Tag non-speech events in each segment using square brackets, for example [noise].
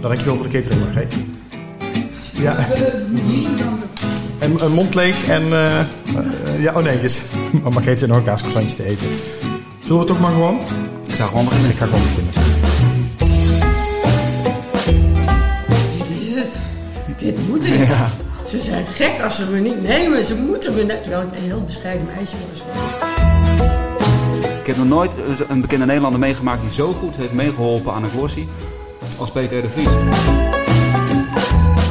Nou, dankjewel voor de catering, Margreet. Ja. En een mond leeg en... eh, eh, ja, oh nee, dus, maar [laughs] Margreet zit nog een te eten. Zullen we toch maar gewoon? Ik zou gewoon beginnen. Ik ga gewoon beginnen. Dit is het. Dit moet ik. Ja. Ze zijn gek als ze me niet nemen. Ze moeten me net... Terwijl ik een heel bescheiden meisje was. Ik heb nog nooit een bekende Nederlander meegemaakt die zo goed heeft meegeholpen aan een glossie als Peter de Vries.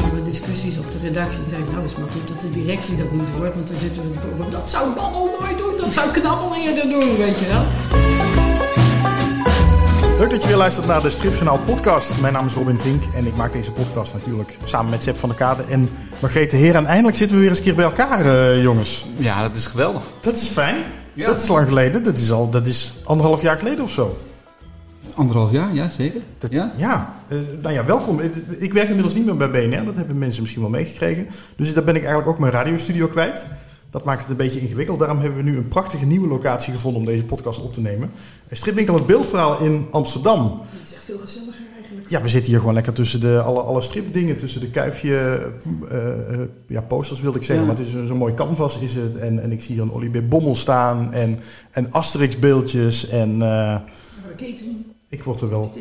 Waren discussies op de redactie. Zeiden, nou is maar goed dat de directie dat niet hoort. Want dan zitten we over. Dat zou Babbel nooit doen. Dat zou Knabbel eerder doen, weet je wel. Leuk dat je weer luistert naar de Stripjournaal podcast. Mijn naam is Robin Vink en ik maak deze podcast natuurlijk samen met Sepp van der Kade en Margrethe Heer. En eindelijk zitten we weer eens een keer bij elkaar, eh, jongens. Ja, dat is geweldig. Dat is fijn. Ja. Dat is lang geleden. Dat is al dat is anderhalf jaar geleden of zo. Anderhalf jaar, ja zeker. Dat, Ja? ja, eh, nou ja, welkom. Ik- werk inmiddels niet meer bij BNR. Dat hebben mensen misschien wel meegekregen. Dus daar ben ik eigenlijk ook mijn radiostudio kwijt. Dat maakt het een beetje ingewikkeld. Daarom hebben we nu een prachtige nieuwe locatie gevonden om deze podcast op te nemen. Stripwinkel Het Beeldverhaal in Amsterdam. Het is echt veel gezelliger eigenlijk. Ja, we zitten hier gewoon lekker tussen de, alle, alle stripdingen. Tussen de kuifje, eh, eh, ja, posters wilde ik zeggen. Ja. Maar het is een- zo'n mooi canvas is het. En, en ik zie hier een Olivier Bommel staan. En, en Asterix beeldjes. En eh, Catering. Ik word er wel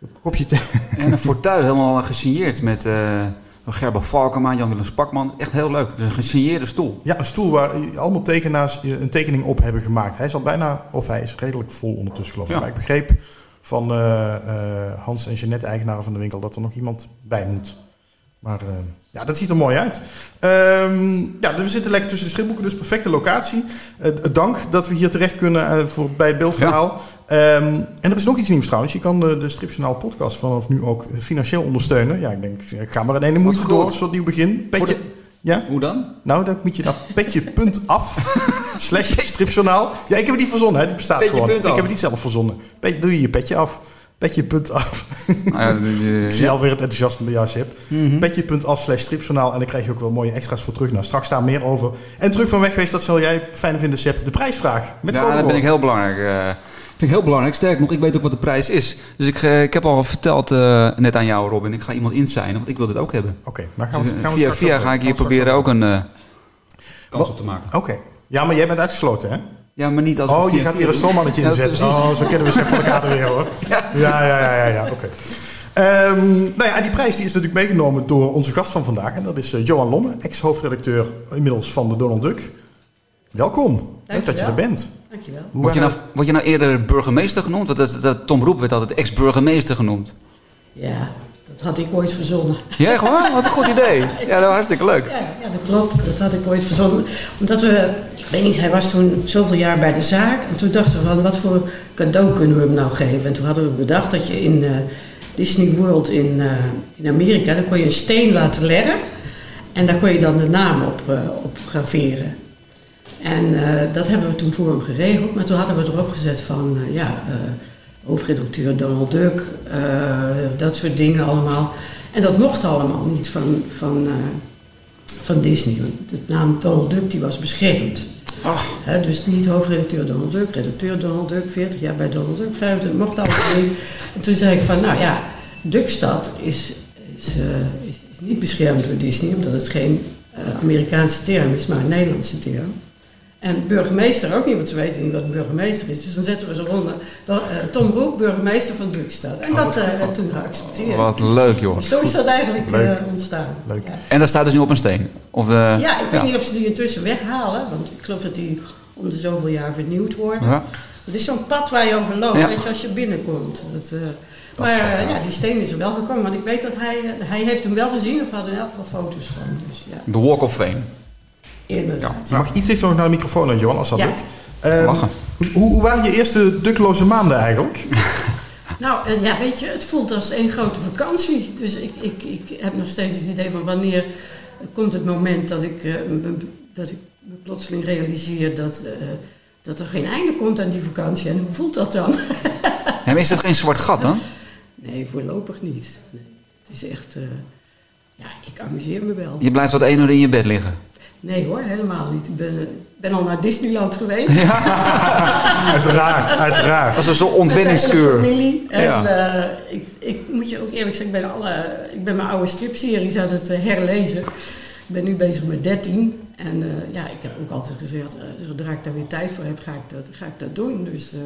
een kopje thee. [laughs] En een fortuin helemaal gesigneerd met eh Gerber Valkema, Jan-Willem Spakman. Echt heel leuk. Het is een gesigneerde stoel. Ja, een stoel waar allemaal tekenaars een tekening op hebben gemaakt. Hij is al bijna, of hij is redelijk vol ondertussen geloof ik. Ja. Maar ik begreep van eh, eh, Hans en Jeannette, eigenaren van de winkel, dat er nog iemand bij moet. Maar eh, ja, dat ziet er mooi uit. Ehm, ja, dus we zitten lekker tussen de stripboeken, dus perfecte locatie. Dank dat we hier terecht kunnen voor, bij het beeldverhaal. Ehm, en er is nog iets nieuws trouwens. Je kan de, de Stripjournaal podcast vanaf nu ook financieel ondersteunen. Ja, ik denk, ik ga maar in ene moeite door, een soort nieuw begin. Petje, ja? Hoe dan? Nou, dan moet je naar [laughs] petje.af slash stripjournaal. Ja, ik heb het niet verzonnen, hè. dit bestaat Petje gewoon. Ik heb het niet zelf verzonnen. Petje, doe je je petje af. Petje.af. Nou ja, Ik zie ja. alweer het enthousiasme bij jou, Sip. Mhm. Petje.af slash stripjournaal. En dan krijg je ook wel mooie extra's voor terug. Nou, straks daar meer over. En terug van weg geweest, dat zal jij fijn vinden, Sip. De prijsvraag. Met ja, dat ben ik heel belangrijk. eh vind ik heel belangrijk. Sterk nog, ik weet ook wat de prijs is. Dus ik, eh, ik heb al verteld eh, net aan jou, Robin. Ik ga iemand insignen, want ik wil dit ook hebben. Oké, maar gaan we, Dus, eh, gaan we via via ga ik gaan hier proberen ook een kans Wat? op te maken. Oké. Ja, maar jij bent uitgesloten, hè? Ja, maar niet als Oh, je gaat hier een Ja, inzetten. Oh, zo kennen we Sip van elkaar weer, hoor. [laughs] Ja, ja, ja, ja, ja, oké. Ehm, nou ja, die prijs die is natuurlijk meegenomen door onze gast van vandaag. En dat is Johan Lomme, ex-hoofdredacteur inmiddels van de Donald Duck. Welkom. Leuk dat je er bent. Dankjewel. Hoe Word je, nou, word je nou eerder burgemeester genoemd? Want dat, dat, Tom Roep werd altijd ex-burgemeester genoemd. Ja, dat had ik ooit verzonnen. Ja, echt waar? Wat een goed idee. [laughs] Ja, dat was hartstikke leuk. Ja, ja, dat klopt. Dat had ik ooit verzonnen. Omdat we, ik weet niet, hij was toen zoveel jaar bij de zaak. En toen dachten we van, wat voor cadeau kunnen we hem nou geven? En toen hadden we bedacht dat je in eh, Disney World in, eh, in Amerika, daar kon je een steen laten leggen. En daar kon je dan de naam op, eh, op graveren. En eh, dat hebben we toen voor hem geregeld. Maar toen hadden we erop gezet van, eh, ja, eh, hoofdredacteur Donald Duck, dat soort dingen allemaal. En dat mocht allemaal niet van, van, van Disney. Want de naam Donald Duck die was beschermd. Hè, dus niet hoofdredacteur Donald Duck, redacteur Donald Duck, 40 jaar bij Donald Duck, 25, mocht alles niet. En toen zei ik van, nou ja, Duckstad is, is, is, is niet beschermd door Disney, omdat het geen Amerikaanse term is, maar een Nederlandse term. En burgemeester ook niet, want ze weten niet wat een burgemeester is. Dus dan zetten we ze onder eh, Tom Roep, burgemeester van Duckstad. En dat eh, werd toen geaccepteerd. Wat leuk, joh. Zo is dat eigenlijk Leuk. eh, ontstaan. Leuk. Ja. En dat staat dus nu op een steen? Of, eh, Ja, ik weet niet of ze die intussen weghalen, want ik geloof dat die om de zoveel jaar vernieuwd worden. Ja. Het is zo'n pad waar je over loopt, Ja. weet je, als je binnenkomt. Dat, eh, Dat maar ja, die steen is er wel gekomen, want ik weet dat hij, hij heeft hem wel gezien, of had er in elk geval foto's van. Dus ja, De Walk of Fame. Inderdaad. Je mag iets dichter nog naar de microfoon, hè, Johan, als dat Ja. lukt. Ehm, Lachen. hoe, hoe waren je eerste dukloze maanden eigenlijk? [laughs] Nou, eh, ja, weet je, het voelt als één grote vakantie. Dus ik, ik, ik heb nog steeds het idee van wanneer komt het moment dat ik, eh, me- dat ik me plotseling realiseer dat, eh, dat er geen einde komt aan die vakantie. En hoe voelt dat dan? [laughs] Ja, maar is dat geen zwart gat dan? Nee, voorlopig niet. Nee. Het is echt, eh, ja, ik amuseer me wel. Je blijft tot één uur in je bed liggen. Nee hoor, helemaal niet. Ik ben, ben al naar Disneyland geweest. [laughs] Uiteraard, uiteraard. Dat is een soort Met de hele ontwenningskuur. familie. En Ja. eh, ik, ik moet je ook eerlijk zeggen, ik ben, alle, ik ben mijn oude stripseries aan het eh, herlezen. Ik ben nu bezig met 13. En eh, ja, ik heb ook altijd gezegd, eh, zodra ik daar weer tijd voor heb, ga ik dat, ga ik dat doen. Dus eh,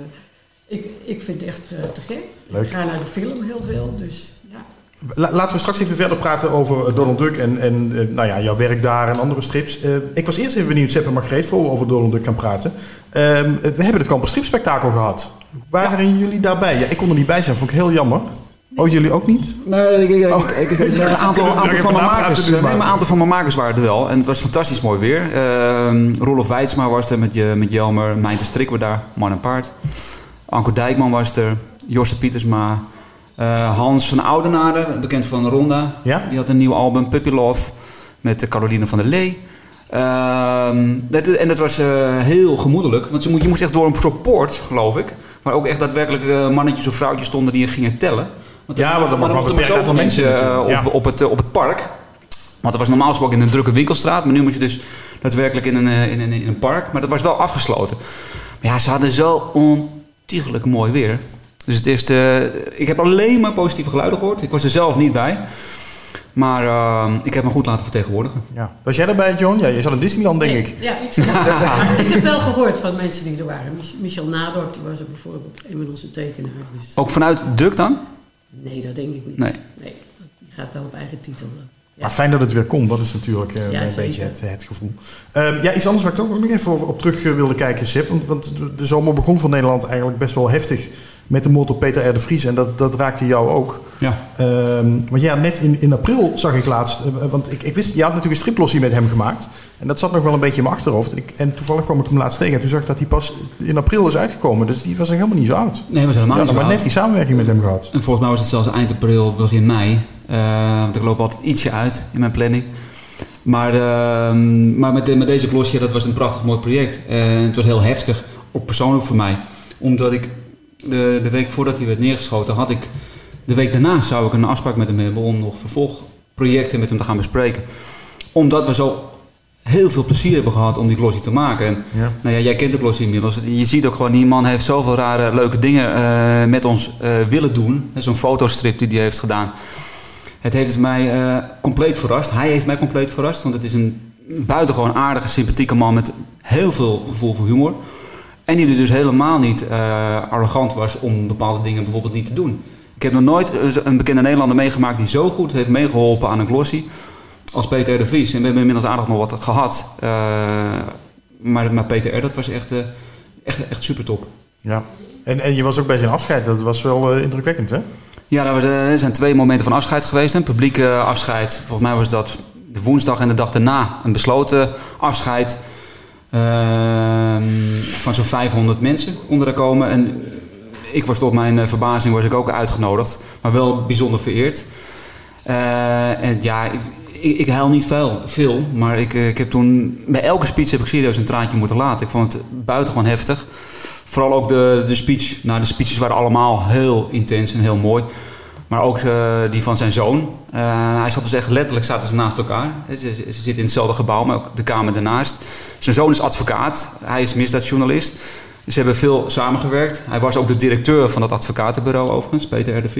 ik, ik vind het echt eh, te gek. Leuk. Ik ga naar de film heel veel, dus ja. La- Laten we straks even verder praten over Donald Duck en, en eh, nou ja, jouw werk daar en andere strips. Eh, ik was eerst even benieuwd, Sepp en Margreet, voor we over Donald Duck gaan praten. Ehm, we hebben het Kamper Stripspektakel gehad. Waren jullie daarbij? Ja, ik kon er niet bij zijn, vond ik heel jammer. Oh, jullie ook niet? Nee, ik, ik, Oh. ik, ik- een aantal, van mijn makers, nee, maar. een aantal van mijn makers waren er wel. En het was fantastisch mooi weer. Ehm Rolf Weidsma was er met, je, met Jelmer. Mijn de Strik was daar, man en paard. Anko Dijkman was er. Josse Pietersma. Eh, Hans van Oudenaarde, bekend van Ronda. Ja? Die had een nieuw album, Puppy Love. Met Caroline van der Lee. Ehm, dat, en dat was eh, heel gemoedelijk. Want je moest, je moest echt door een soort poort, geloof ik. Waar ook echt daadwerkelijk eh, mannetjes of vrouwtjes stonden die je gingen tellen. Want Ja, want er maar mochten beperkt zoveel mensen op, ja. op, het, op het park. Want het was normaal gesproken in een drukke winkelstraat. Maar nu moet je dus daadwerkelijk in een, in een, in een park. Maar dat was wel afgesloten. Maar ja, ze hadden zo ontiegelijk mooi weer. Dus het eerste... eh, ik heb alleen maar positieve geluiden gehoord. Ik was er zelf niet bij. Maar eh, ik heb me goed laten vertegenwoordigen. ja. Was jij erbij, John? Ja, je zat in Disneyland, denk Nee, ik. Ja, ik, [laughs] ik heb wel gehoord van mensen die er waren. Mich- Michel Nadorp, die was er bijvoorbeeld, een van onze tekenaars. Dus, Ook vanuit Duk dan? nee, dat denk ik niet. Nee. nee dat, die gaat wel op eigen titel. eh. Ja. Maar fijn dat het weer komt, dat is natuurlijk eh, Ja, een zeker. beetje het, het gevoel. Ehm, ja, iets anders waar ik toch ook nog even op, terug wilde kijken, Sip. Want, want de, zomer begon voor Nederland eigenlijk best wel heftig met de motor Peter R. de Vries. En dat, dat raakte jou ook. Ja. Ehm, want ja, net in, in april zag ik laatst, eh, want ik, ik wist, je had natuurlijk een striplossie met hem gemaakt. En dat zat nog wel een beetje in mijn achterhoofd. En, ik, en toevallig kwam ik hem laatst tegen. En toen zag ik dat hij pas in april is uitgekomen. Dus die was nog helemaal niet zo oud. Nee, we zijn helemaal niet zo maar net die samenwerking met hem gehad. En volgens mij was het zelfs eind april, begin mei. Eh, want ik loop altijd ietsje uit in mijn planning. Maar, ehm, maar met, de- met deze klosje, dat was een prachtig mooi project. En het was heel heftig, ook persoonlijk voor mij. Omdat ik de, de week voordat hij werd neergeschoten, had ik... De week daarna zou ik een afspraak met hem hebben om nog vervolgprojecten met hem te gaan bespreken. Omdat we zo heel veel plezier hebben gehad om die glossie te maken. En Ja. nou ja, jij kent de glossie inmiddels. Je ziet ook gewoon, die man heeft zoveel rare leuke dingen eh, met ons eh, willen doen. Zo'n fotostrip die hij heeft gedaan. Het heeft mij eh, compleet verrast. Hij heeft mij compleet verrast. Want het is een buitengewoon aardige, sympathieke man met heel veel gevoel voor humor. En die er dus helemaal niet eh, arrogant was om bepaalde dingen bijvoorbeeld niet te doen. Ik heb nog nooit eh, een bekende Nederlander meegemaakt die zo goed heeft meegeholpen aan een glossy als Peter R. de Vries. En we hebben inmiddels aardig nog wat gehad. Eh, maar, maar Peter R. dat was echt, echt, echt super top. Ja. En, en je was ook bij zijn afscheid. Dat was wel indrukwekkend, hè? Ja, daar was, er zijn twee momenten van afscheid geweest. Een publieke afscheid. Volgens mij was dat de woensdag en de dag daarna een besloten afscheid. Ehm, van zo'n 500 mensen konden er komen. En ik was tot mijn eh, verbazing was ik ook uitgenodigd. Maar wel bijzonder vereerd. Eh, en ja, ik, ik, huil niet veel, veel maar ik, eh, ik heb toen... Bij elke speech heb ik serieus een traantje moeten laten. Ik vond het buitengewoon heftig. Vooral ook de, de speech. Nou, de speeches waren allemaal heel intens en heel mooi. Maar ook eh, die van zijn zoon. Eh, hij zat dus echt letterlijk zaten ze naast elkaar. Ze, ze, zitten in hetzelfde gebouw, maar ook de kamer daarnaast. Zijn zoon is advocaat. Hij is misdaadjournalist. Ze hebben veel samengewerkt. Hij was ook de directeur van dat advocatenbureau overigens, Peter R.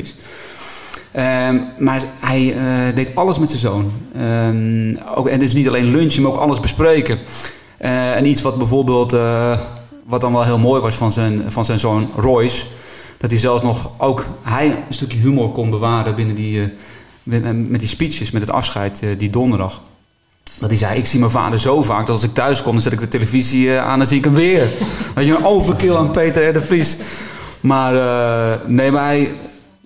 Ehm, maar hij eh, deed alles met zijn zoon. Ehm, ook, en dus niet alleen lunchen, maar ook alles bespreken. En iets wat bijvoorbeeld, wat dan wel heel mooi was van zijn, van zijn zoon Royce, dat hij zelfs nog ook hij een stukje humor kon bewaren binnen die, eh, met, die speeches, met het afscheid eh, die donderdag. Dat hij zei, ik zie mijn vader zo vaak dat als ik thuis kom, dan zet ik de televisie eh, aan en dan zie ik hem weer. [laughs] Weet je, een overkill aan Peter R. de Vries. Maar nee, maar hij,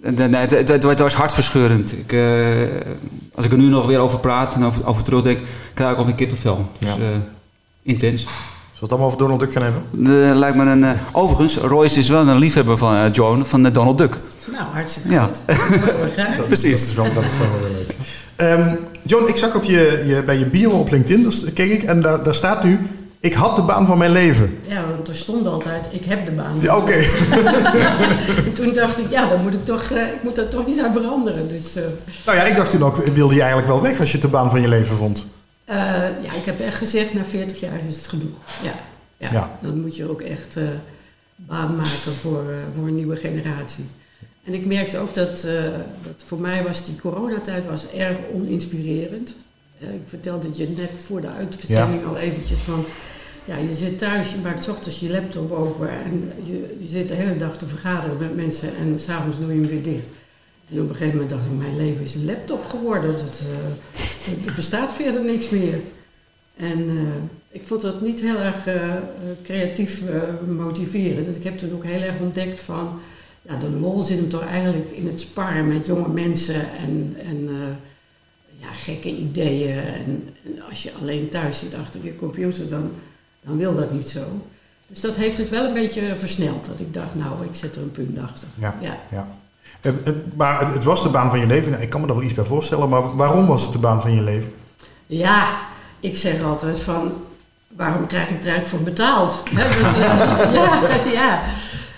nee, het, het, het, het was hartverscheurend. Ik, als ik er nu nog weer over praat en over, over terugdenk, krijg ik alweer kippenvel. Dus, Ja. intens. Zullen we het allemaal over Donald Duck gaan hebben? De, lijkt me een, eh, overigens, Royce is wel een liefhebber van eh, Joan, van eh, Donald Duck. Nou, hartstikke Ja. goed. Dat, [laughs] Precies. Dat is wel, dat is wel heel leuk. Ehm, John, ik zag op je, je, bij je bio op LinkedIn, daar keek ik, en daar, daar staat nu... Ik had de baan van mijn leven. Ja, want er stond altijd, ik heb de baan. Ja, oké. [laughs] En toen dacht ik, ja, dan moet ik toch, eh, ik moet daar toch iets aan veranderen. Dus eh, Nou ja, ik dacht toen ook, wilde je eigenlijk wel weg als je de baan van je leven vond? Uh, ja, ik heb echt gezegd, na 40 jaar is het genoeg. Ja, ja. Ja. dan moet je ook echt uh, baan maken voor, uh, voor een nieuwe generatie. En ik merkte ook dat, dat voor mij was die coronatijd was erg oninspirerend. ik vertelde je net voor de uitzending Ja. al eventjes van... Ja, je zit thuis, je maakt 's ochtends je laptop open en je, je zit de hele dag te vergaderen met mensen en s'avonds doe je hem weer dicht. En op een gegeven moment dacht ik, mijn leven is een laptop geworden. Dat, uh, er bestaat verder niks meer. En uh, ik vond dat niet heel erg uh, creatief motiverend. Ik heb toen ook heel erg ontdekt van... Ja, de lol zit hem toch eigenlijk in het sparren met jonge mensen en, en ja, gekke ideeën. En, en, als je alleen thuis zit achter je computer, dan, dan wil dat niet zo. Dus dat heeft het wel een beetje versneld. Dat ik dacht, nou, ik zet er een punt achter. Ja, ja. ja. Uh, maar het, het was de baan van je leven. Ik kan me er wel iets bij voorstellen. Maar waarom was het de baan van je leven? Ja, ik zeg altijd van... Waarom krijg ik er eigenlijk voor betaald? dat, [laughs] ja, ja.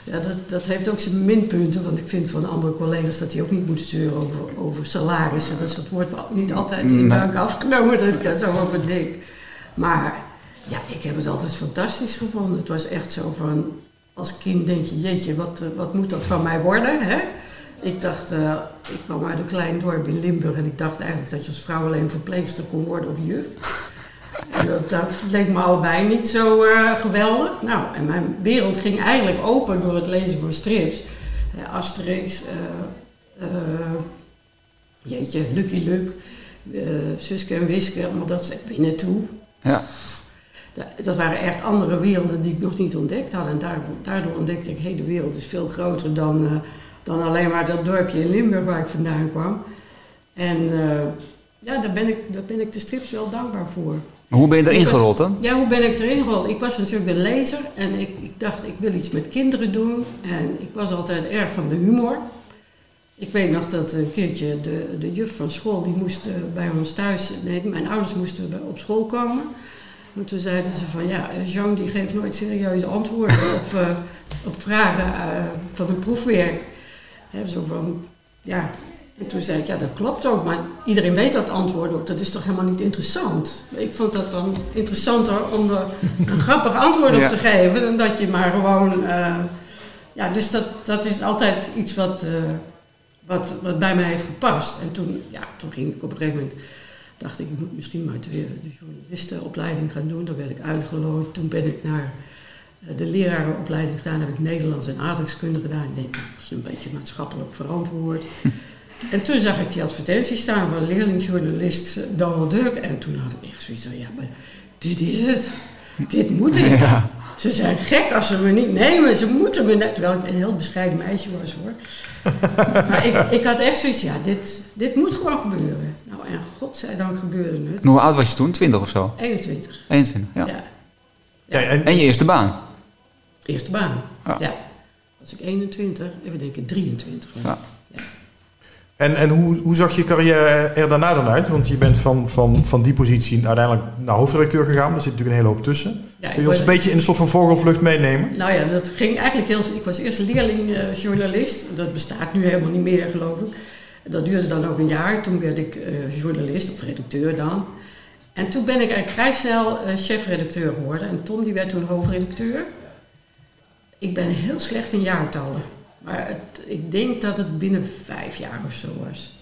ja dat, dat heeft ook zijn minpunten. Want ik vind van andere collega's dat die ook niet moeten zeuren over, over salarissen. Dus dat wordt niet altijd in dank afgenomen. Dat ik daar zo over denk. Maar ja, ik heb het altijd fantastisch gevonden. Het was echt zo van... Als kind denk je, jeetje, wat, wat moet dat van mij worden? Hè? Ik dacht, uh, ik kwam uit een klein dorp in Limburg en ik dacht eigenlijk dat je als vrouw alleen verpleegster kon worden of juf. [laughs] En dat, dat leek me allebei niet zo uh, geweldig. Nou, en mijn wereld ging eigenlijk open door het lezen van strips. Uh, Asterix, jeetje, Lucky Luke, Suske en Wiske, allemaal dat ze binnen toe. Ja. Dat waren echt andere werelden die ik nog niet ontdekt had. En daardoor, daardoor ontdekte ik, hé, hey, de wereld is veel groter dan, uh, dan alleen maar dat dorpje in Limburg waar ik vandaan kwam. En uh, ja, daar ben, ik, daar ben ik de strips wel dankbaar voor. Maar hoe ben je erin gerold dan? Ja, hoe ben ik erin gerold? Ik was natuurlijk een lezer en ik, ik dacht, ik wil iets met kinderen doen. En ik was altijd erg van de humor. Ik weet nog dat een keertje de, de juf van school, die moest uh, bij ons thuis, nee, mijn ouders moesten op school komen. En toen zeiden ze van ja, Jean die geeft nooit serieuze antwoorden op, uh, op vragen uh, van het proefwerk. He, zo van, ja. En toen zei ik, ja dat klopt ook, maar iedereen weet dat antwoord ook. Dat is toch helemaal niet interessant? Ik vond dat dan interessanter om er een grappig antwoord op Ja. te geven dan dat je maar gewoon... Uh, ja, dus dat, dat is altijd iets wat, wat, wat bij mij heeft gepast. En toen, ja, toen ging ik op een gegeven moment dacht ik, ik moet misschien maar de, de journalistenopleiding gaan doen. Daar werd ik uitgeloot. Toen ben ik naar de lerarenopleiding gedaan. Heb ik Nederlands en aardrijkskunde gedaan. Ik denk, dat is een beetje maatschappelijk verantwoord. [laughs] en toen zag ik die advertentie staan van leerlingjournalist Donald Duck. En toen had ik echt zoiets van, ja, maar dit is het. Dit moet ik. Ja. Ze zijn gek als ze me niet nemen. Ze moeten me net... Terwijl ik een heel bescheiden meisje was, hoor. [laughs] maar ik, ik had echt zoiets, ja, dit, dit moet gewoon gebeuren. Nou, en godzijdank gebeurde het. En hoe oud was je toen? 20 of zo? 21. 21, ja. Ja. Ja, en, En je eerste baan? Eerste baan. Ja. Ja. Was ik 21, even denken, 23 was Ja. en, en hoe, hoe zag je carrière er daarna dan uit? Want je bent van, van, van die positie uiteindelijk naar hoofdredacteur gegaan. Daar zit natuurlijk een hele hoop tussen. Ja, Kun je ons een beetje in een soort van vogelvlucht meenemen? Nou ja, dat ging eigenlijk heel... Ik was eerst leerlingjournalist. dat bestaat nu helemaal niet meer, geloof ik. Dat duurde dan ook een jaar. Toen werd ik eh, journalist, of redacteur dan. En toen ben ik eigenlijk vrij snel eh, chefredacteur geworden. En Tom die werd toen hoofdredacteur. Ik ben heel slecht in jaartallen. Maar het, ik denk dat het binnen vijf jaar of zo was.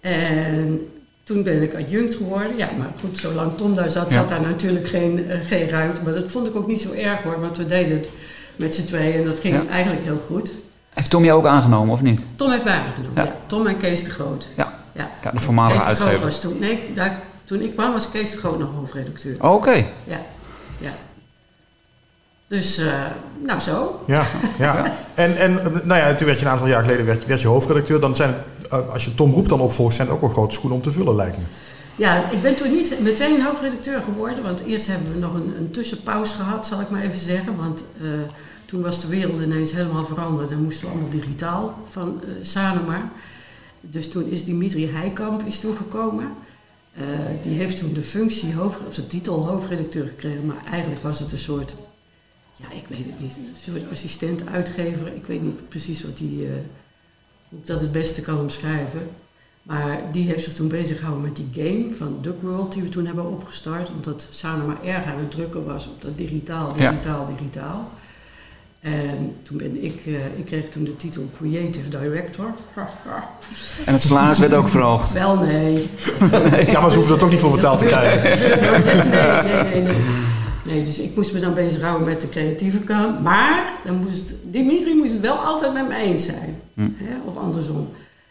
En toen ben ik adjunct geworden. Ja, maar goed, zolang Tom daar zat, Ja. zat daar natuurlijk geen, eh, geen ruimte. Maar dat vond ik ook niet zo erg hoor, want we deden het met z'n tweeën en dat ging Ja. eigenlijk heel goed. Heeft Tom jou ook aangenomen of niet? Tom heeft mij aangenomen. Ja. Tom en Kees de Groot. Ja, Ja, de voormalige Kees de Groot uitgever. was toen, nee, daar, toen ik kwam was Kees de Groot nog hoofdredacteur. Oh, Oké. Ja, ja. Dus, eh, nou zo. Ja, [laughs] ja. En, en nou ja, toen werd je een aantal jaar geleden werd, werd je hoofdredacteur. Dan zijn eh, als je Tom Roep dan opvolgt, zijn het ook wel grote schoenen om te vullen, lijkt me. Ja, ik ben toen niet meteen hoofdredacteur geworden, want eerst hebben we nog een, een tussenpauze gehad, zal ik maar even zeggen. Want eh, toen was de wereld ineens helemaal veranderd en moesten we allemaal digitaal van eh Sanoma. Dus toen is Dimitri Heikamp is toen gekomen. Die heeft toen de functie, hoofd, of de titel hoofdredacteur gekregen, maar eigenlijk was het een soort, ja ik weet het niet, een soort assistent-uitgever. Ik weet niet precies wat die, eh, hoe ik dat het beste kan omschrijven. Maar die heeft zich toen bezig gehouden met die game van Duck World die we toen hebben opgestart. Omdat Sana maar erg aan het drukken was op dat digitaal, Ja. digitaal, digitaal. En toen ben ik, eh, ik kreeg toen de titel Creative Director. [laughs] En het salaris werd ook verhoogd. Wel nee. [laughs] Ja, maar ze hoeven er toch niet voor betaald te [laughs] krijgen. Nee, nee, nee, nee. Nee, dus ik moest me dan bezighouden met de creatieve kant. Maar dan moest, Dimitri moest het wel altijd met me eens zijn. Hm. Hè? Of andersom.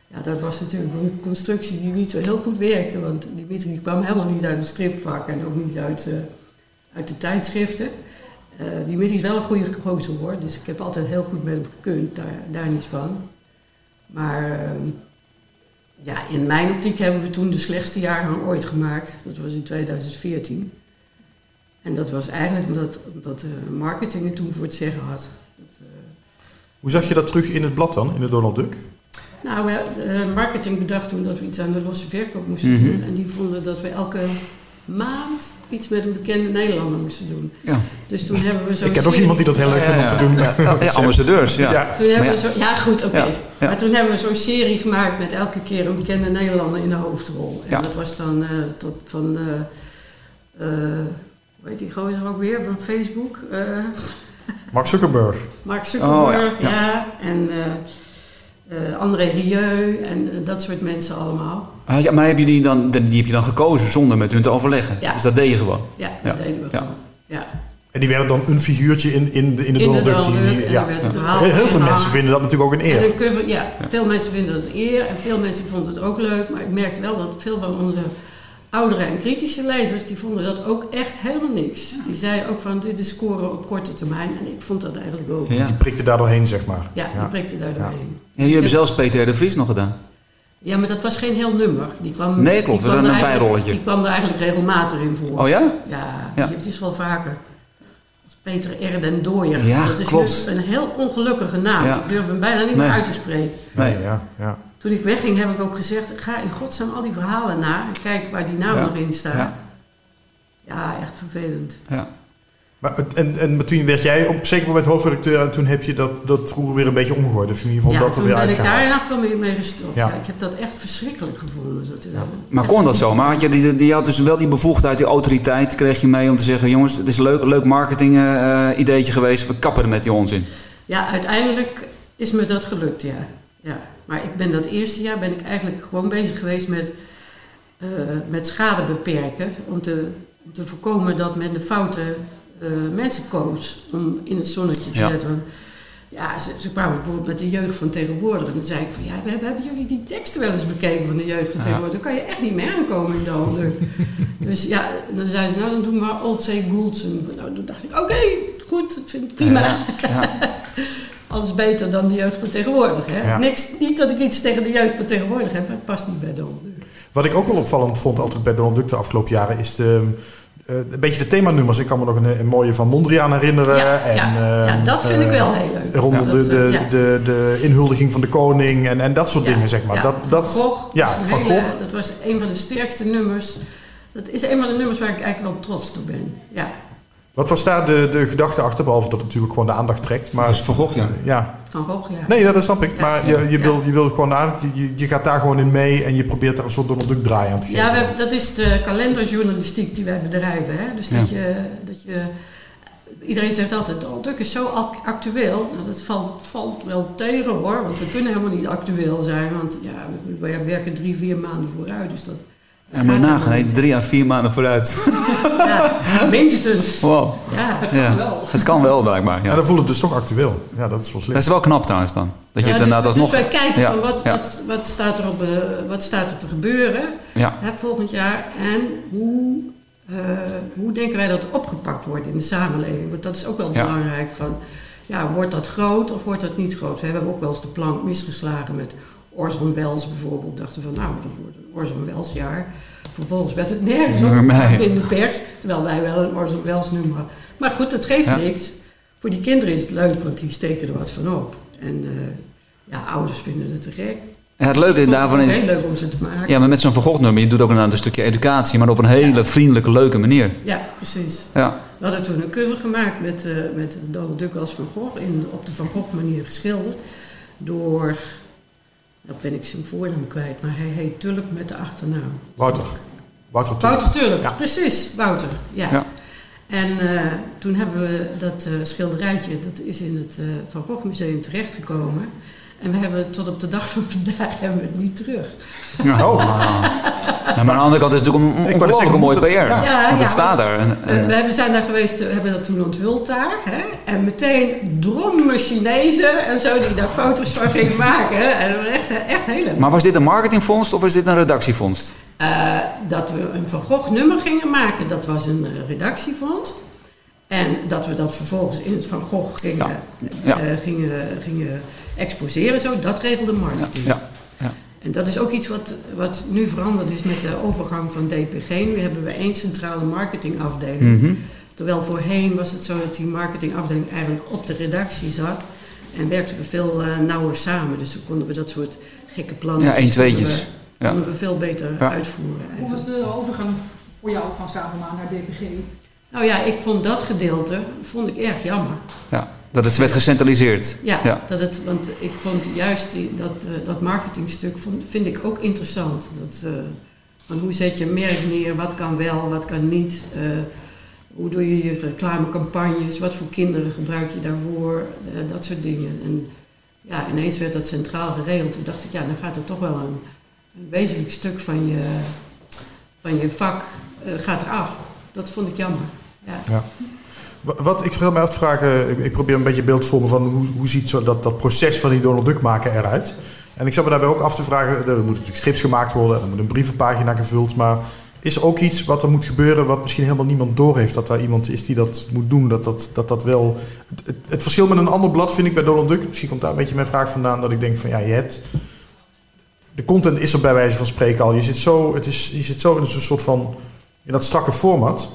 Ja, dat was natuurlijk een constructie die niet zo heel goed werkte. Want Dimitri kwam helemaal niet uit het stripvak en ook niet uit, eh, uit de tijdschriften. Eh Dimitri is wel een goede gozer hoor. Dus ik heb altijd heel goed met hem gekund, daar, daar niet van. Maar ehm, ja, in mijn optiek hebben we toen de slechtste jaargang ooit gemaakt. Dat was in 2014. En dat was eigenlijk omdat, omdat marketing het toen voor het zeggen had. Dat, eh, Hoe zag je dat terug in het blad dan, in de Donald Duck? nou, we, eh, marketing bedacht toen dat we iets aan de losse verkoop moesten Mhm. doen. En die vonden dat we elke maand iets met een bekende Nederlander moesten doen. Ja. Dus toen hebben we zo'n Ik ken ook iemand die dat heel leuk vindt om te doen. Ja, ja, ambassadeurs, ja. Ja. Toen hebben we zo, ja, goed, oké. Ja, ja. Maar toen hebben we zo'n serie gemaakt met elke keer een bekende Nederlander in de hoofdrol. En Ja. dat was dan eh, tot van, eh eh, hoe heet die gozer ook weer van Facebook? Eh, Mark Zuckerberg. Mark Zuckerberg, Oh, ja, ja. En eh, eh, André Rieu en dat soort mensen allemaal. Ah, ja, maar heb je die, dan, die heb je dan gekozen zonder met hun te overleggen? Ja. Dus dat deed je gewoon? Ja, Ja, dat deden we ja. gewoon. Ja. En die werden dan een figuurtje in, in, de, in de In Donald Duck. Ja. Heel, veel mensen vinden dat natuurlijk ook een En eer. een cover, ja, veel mensen vinden dat eer en veel mensen vonden het ook leuk. Maar ik merkte wel dat veel van onze oudere en kritische lezers, die vonden dat ook echt helemaal niks. Die zeiden ook van, dit is scoren op korte termijn. En ik vond dat eigenlijk ook. Ja. Die prikte daar doorheen, zeg maar. Ja, die prikte daar doorheen. Ja, jullie hebben zelfs Peter R. de Vries nog gedaan. Ja, maar dat was geen heel nummer. Die kwam, Nee, klopt, die dat kwam was er een eigenlijk- bijrolletje. Die kwam er eigenlijk regelmatig in voor. Oh ja? Ja, Ja. die- het is wel vaker. Als Peter R. den Dooier. Ja, dat is klopt. een heel ongelukkige naam. Ja. Ik durf hem bijna niet Nee. meer uit te spreken. Nee, Nee. ja, ja. Toen ik wegging heb ik ook gezegd, ga in godsnaam al die verhalen na en kijk waar die naam Ja. nog in staat. Ja. Ja, echt vervelend. Ja. Maar, en, en maar toen werd jij op een zeker moment hoofdredacteur en toen heb je dat, dat roer weer een beetje omgegooid. In ieder geval ja, dat er toen weer ben ik daar in uitgehaald. ieder geval mee, mee gestopt. Ja. Ja. ik heb dat echt verschrikkelijk gevonden. Zo te. Maar kon dat zo? Maar had je, die, die had dus wel die bevoegdheid, die autoriteit kreeg je mee om te zeggen... jongens, het is een leuk, leuk marketing eh, ideetje geweest, we kappen er met die onzin. Ja, uiteindelijk is me dat gelukt, ja. ja. Maar ik ben dat eerste jaar ben ik eigenlijk gewoon bezig geweest met, eh, met schade beperken. Om te, om te voorkomen dat men de foute eh, mensen koos om in het zonnetje te Ja. zetten. Ja, ze, ze kwamen bijvoorbeeld met de jeugd van tegenwoordig. En dan zei ik van, ja, we hebben, hebben jullie die teksten wel eens bekeken van de jeugd van Ja. tegenwoordig? Dan kan je echt niet meer aankomen in de handen. [laughs] dus ja, dan zeiden ze, nou dan doen we maar Old Say Goulson. Nou, toen dacht ik, oké, goed, ik vind het prima. Ja. Alles beter dan de jeugd van tegenwoordig. Hè? Ja. Niks, niet dat ik iets tegen de jeugd van tegenwoordig heb, maar het past niet bij de onder. Wat ik ook wel opvallend vond altijd bij Donald Duck de afgelopen jaren is de, eh, een beetje de themanummers. Ik kan me nog een, een mooie van Mondriaan herinneren. Ja, en, ja, eh, ja, dat vind ik eh, wel heel leuk. Rondom Ja, de, de, ja. de, de inhuldiging van de koning en, en dat soort dingen, zeg maar. Dat, dat, van Gogh, ja, van hele- Gogh. dat was een van de sterkste nummers. Dat is een van de nummers waar ik eigenlijk wel trots toe ben. Ja, Wat was daar de, de gedachte achter? Behalve dat het natuurlijk gewoon de aandacht trekt. Maar, Dat is Van Gogh, ja. ja. van Gogh, ja. Nee, ja, dat snap ik. Ja, maar ja, je, je, ja. wil, je wil gewoon aandacht. Je, je gaat daar gewoon in mee en je probeert daar een soort Donald Duck draai aan te geven. Ja, we hebben, dat is de kalenderjournalistiek die wij bedrijven. Hè? Dus dat, Ja. je, dat je... Iedereen zegt altijd, oh, Duk is zo ac- actueel. Nou, dat valt, valt wel tegen hoor, want we kunnen helemaal niet actueel zijn. Want ja, we, we werken drie, vier maanden vooruit. Dus dat En moet je gaat nagaan, drie à vier maanden vooruit. [laughs] Ja, minstens. Wow. Ja, Ja. kan wel. Het kan wel, blijkbaar. En Ja. dan voelt het dus toch actueel. Ja, dat is wel slim. Dat is wel knap trouwens dan. Dat je het inderdaad dus, alsnog... dus wij kijken Ja, van wat, ja. wat, wat, staat er op, wat staat er te gebeuren Ja, hè, volgend jaar en hoe, eh, hoe denken wij dat het opgepakt wordt in de samenleving. Want dat is ook wel Ja. belangrijk. Van, ja, wordt dat groot of wordt dat niet groot? We hebben ook wel eens de plank misgeslagen met Orson Welles bijvoorbeeld. Dachten van nou, dat wordt een Orson Welles jaar. Vervolgens werd het nergens opgepakt in de pers. Terwijl wij wel een Orson Welles nummer hadden. Maar goed, dat geeft Ja. niks. Voor die kinderen is het leuk, want die steken er wat van op. En eh, ja, ouders vinden het te gek. En het leuke vond daarvan is... heel leuk om ze te maken. Ja, maar met zo'n Van Gogh nummer, je doet ook inderdaad een stukje educatie, maar op een hele vriendelijke, leuke manier. Ja, precies. Ja, We hadden toen een cover gemaakt met, eh met Donald Duck als Van Gogh, in, op de Van Gogh manier geschilderd. Door Nou ben ik zijn voornaam kwijt, maar hij heet Tulp met de achternaam. Wouter. Wouter Tulp. Wouter Tulp, Ja. precies, Wouter. Ja. Ja. En eh, toen hebben we dat eh, schilderijtje, dat is in het eh, Van Gogh Museum terechtgekomen. En we hebben tot op de dag van vandaag [laughs] hebben we het niet terug. Ja. Oh. [laughs] Nou, maar aan de andere kant is het natuurlijk een zeggen, mooi moet PR. het- Ja, want het ja, staat er. En, we hebben, zijn daar geweest, we hebben dat toen onthuld daar. Hè? En meteen drommen Chinezen en zo die daar foto's van gingen maken. En echt, echt hele... maar was dit een marketingfonds of was dit een redactievondst? Eh, dat we een Van Gogh nummer gingen maken, dat was een eh, redactievondst. En dat we dat vervolgens in het Van Gogh gingen, Ja. Ja. eh, gingen, gingen exposeren, zo, dat regelde marketing. ja, ja. En dat is ook iets wat, wat nu veranderd is met de overgang van DPG. Nu hebben we één centrale marketingafdeling. Mhm. Terwijl voorheen was het zo dat die marketingafdeling eigenlijk op de redactie zat. En werkten we veel eh, nauwer samen. Dus dan konden we dat soort gekke plannen. Ja, één tweetjes. Ja. Konden we veel beter Ja. uitvoeren. Hoe was de overgang voor jou van Stapelmaan naar DPG? Nou ja, ik vond dat gedeelte vond ik erg jammer. ja. Dat het werd gecentraliseerd. Ja, Ja. Dat het, want ik vond juist die, dat, eh, dat marketingstuk vond, vind ik ook interessant. Dat, eh, van hoe zet je een merk neer, wat kan wel, wat kan niet. eh, hoe doe je je reclamecampagnes, wat voor kinderen gebruik je daarvoor, eh, dat soort dingen. En ja, ineens werd dat centraal geregeld. Toen dacht ik, ja, dan gaat er toch wel een, een wezenlijk stuk van je, van je vak eh, gaat eraf. Dat vond ik jammer. Ja. Ja. Wa- Wat ik vertel mij af te vragen, ik, probeer een beetje beeld te vormen van hoe, hoe ziet zo dat, dat proces van die Donald Duck maken eruit. En ik zat me daarbij ook af te vragen, er moeten natuurlijk strips gemaakt worden, er moet een brievenpagina gevuld, maar is er ook iets wat er moet gebeuren wat misschien helemaal niemand doorheeft dat daar iemand is die dat moet doen, dat dat, dat, dat wel... Het, het, verschil met een ander blad vind ik bij Donald Duck, misschien komt daar een beetje mijn vraag vandaan, dat ik denk van ja, je hebt... De content is er bij wijze van spreken al. Je zit zo, het is, je zit zo in een soort van, in dat strakke format.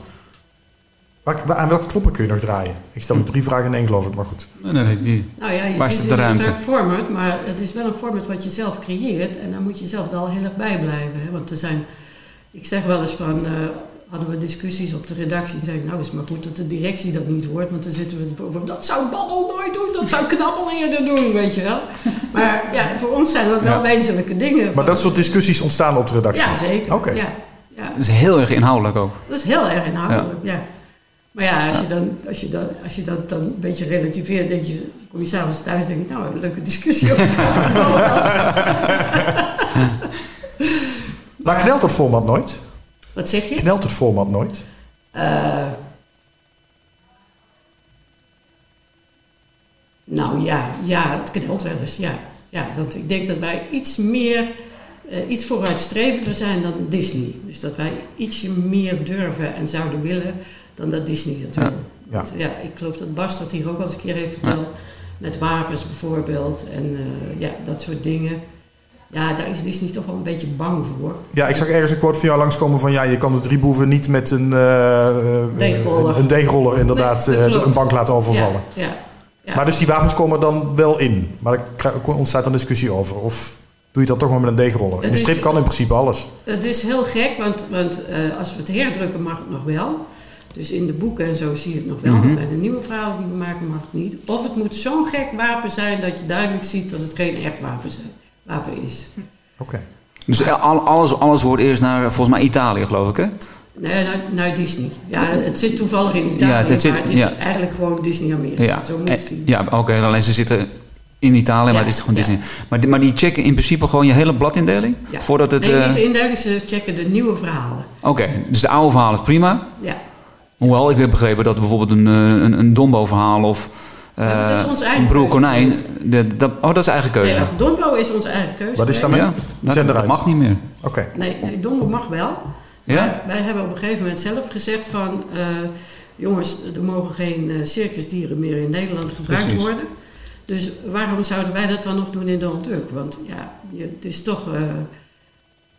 Waar, aan welke knoppen kun je nog draaien? Ik stel me drie vragen in één, geloof ik, maar goed. Nee, nee, die, Nou ja, je Waar zit in de een ruimte? format, maar het is wel een format wat je zelf creëert. En daar moet je zelf wel heel erg bij blijven. Hè? Want er zijn, ik zeg wel eens van, eh, hadden we discussies op de redactie. Dan zeg ik, nou is het maar goed dat de directie dat niet hoort. Want dan zitten we het over, dat zou Babbel nooit doen, dat zou Knabbel eerder doen, weet je wel. Maar ja, voor ons zijn dat wel Ja. wezenlijke dingen. Maar Van- dat soort discussies ontstaan op de redactie? Ja, zeker. Oké. Ja, ja. dat is heel erg inhoudelijk ook. Dat is heel erg inhoudelijk, ja. Maar ja, als je, dan, als, je dan, als je dat dan een beetje relativeert, denk je, kom je s'avonds thuis en denk je, nou, een leuke discussie. over [laughs] Maar knelt het format nooit? Wat zeg je? Knelt het format nooit? Eh, nou ja, ja, het knelt wel eens, ja. ja. Want ik denk dat wij iets meer, eh, iets vooruitstrevender zijn dan Disney. Dus dat wij ietsje meer durven en zouden willen dan dat Disney dat Ja. wil. Ja. Want, ja, ik geloof dat Bas dat hier ook al eens een keer heeft verteld. Met wapens bijvoorbeeld en eh, ja, dat soort dingen. Ja, daar is Disney toch wel een beetje bang voor. Ja, ik zag ergens een quote van jou langskomen van... ja, je kan de drie boeven niet met een, Deegroller. een, deegroller inderdaad Nee, een bank laten overvallen. Ja, ja, ja. Maar dus die wapens komen dan wel in. Maar er kri- ontstaat dan discussie over. Of doe je dat toch maar met een deegroller? De strip kan in principe alles. Het is heel gek, want, want als we het herdrukken mag het nog wel. Dus in de boeken en zo zie je het nog wel. Mhm. Bij de nieuwe verhalen die we maken mag het niet. Of het moet zo'n gek wapen zijn dat je duidelijk ziet dat het geen echt wapen, zijn, wapen is. Oké. Dus al- alles, alles wordt eerst naar, volgens mij, Italië, geloof ik, hè? Nee, naar, naar Disney. Ja, het zit toevallig in Italië, Ja, het zit- maar het is ja. eigenlijk gewoon Disney Amerika. Ja, Zo moet je het Eh, zien. ja oké, alleen ze zitten in Italië, maar het is gewoon ja. Disney. Maar, die- maar die checken in principe gewoon je hele bladindeling? Ja. Voordat het... nee, eh, niet de indeling, ze checken de nieuwe verhalen. Oké, dus de oude verhaal is prima. Ja. Hoewel, ik heb begrepen dat bijvoorbeeld een, eh, een, een Dombo-verhaal of Ja, dat is eh, onze eigen een Broer Konijn... de- dat- oh, dat is eigen keuze. Nee, Dombo is onze eigen keuze. Wat is daarmee? ja, nou, dat, mag niet meer. Oké. Nee, nee Dombo mag wel. Ja? Maar wij hebben op een gegeven moment zelf gezegd van... eh, jongens, er mogen geen eh, circusdieren meer in Nederland gebruikt Precies. worden. Dus waarom zouden wij dat dan nog doen in Donald Duck? Want ja, je, het is toch... eh,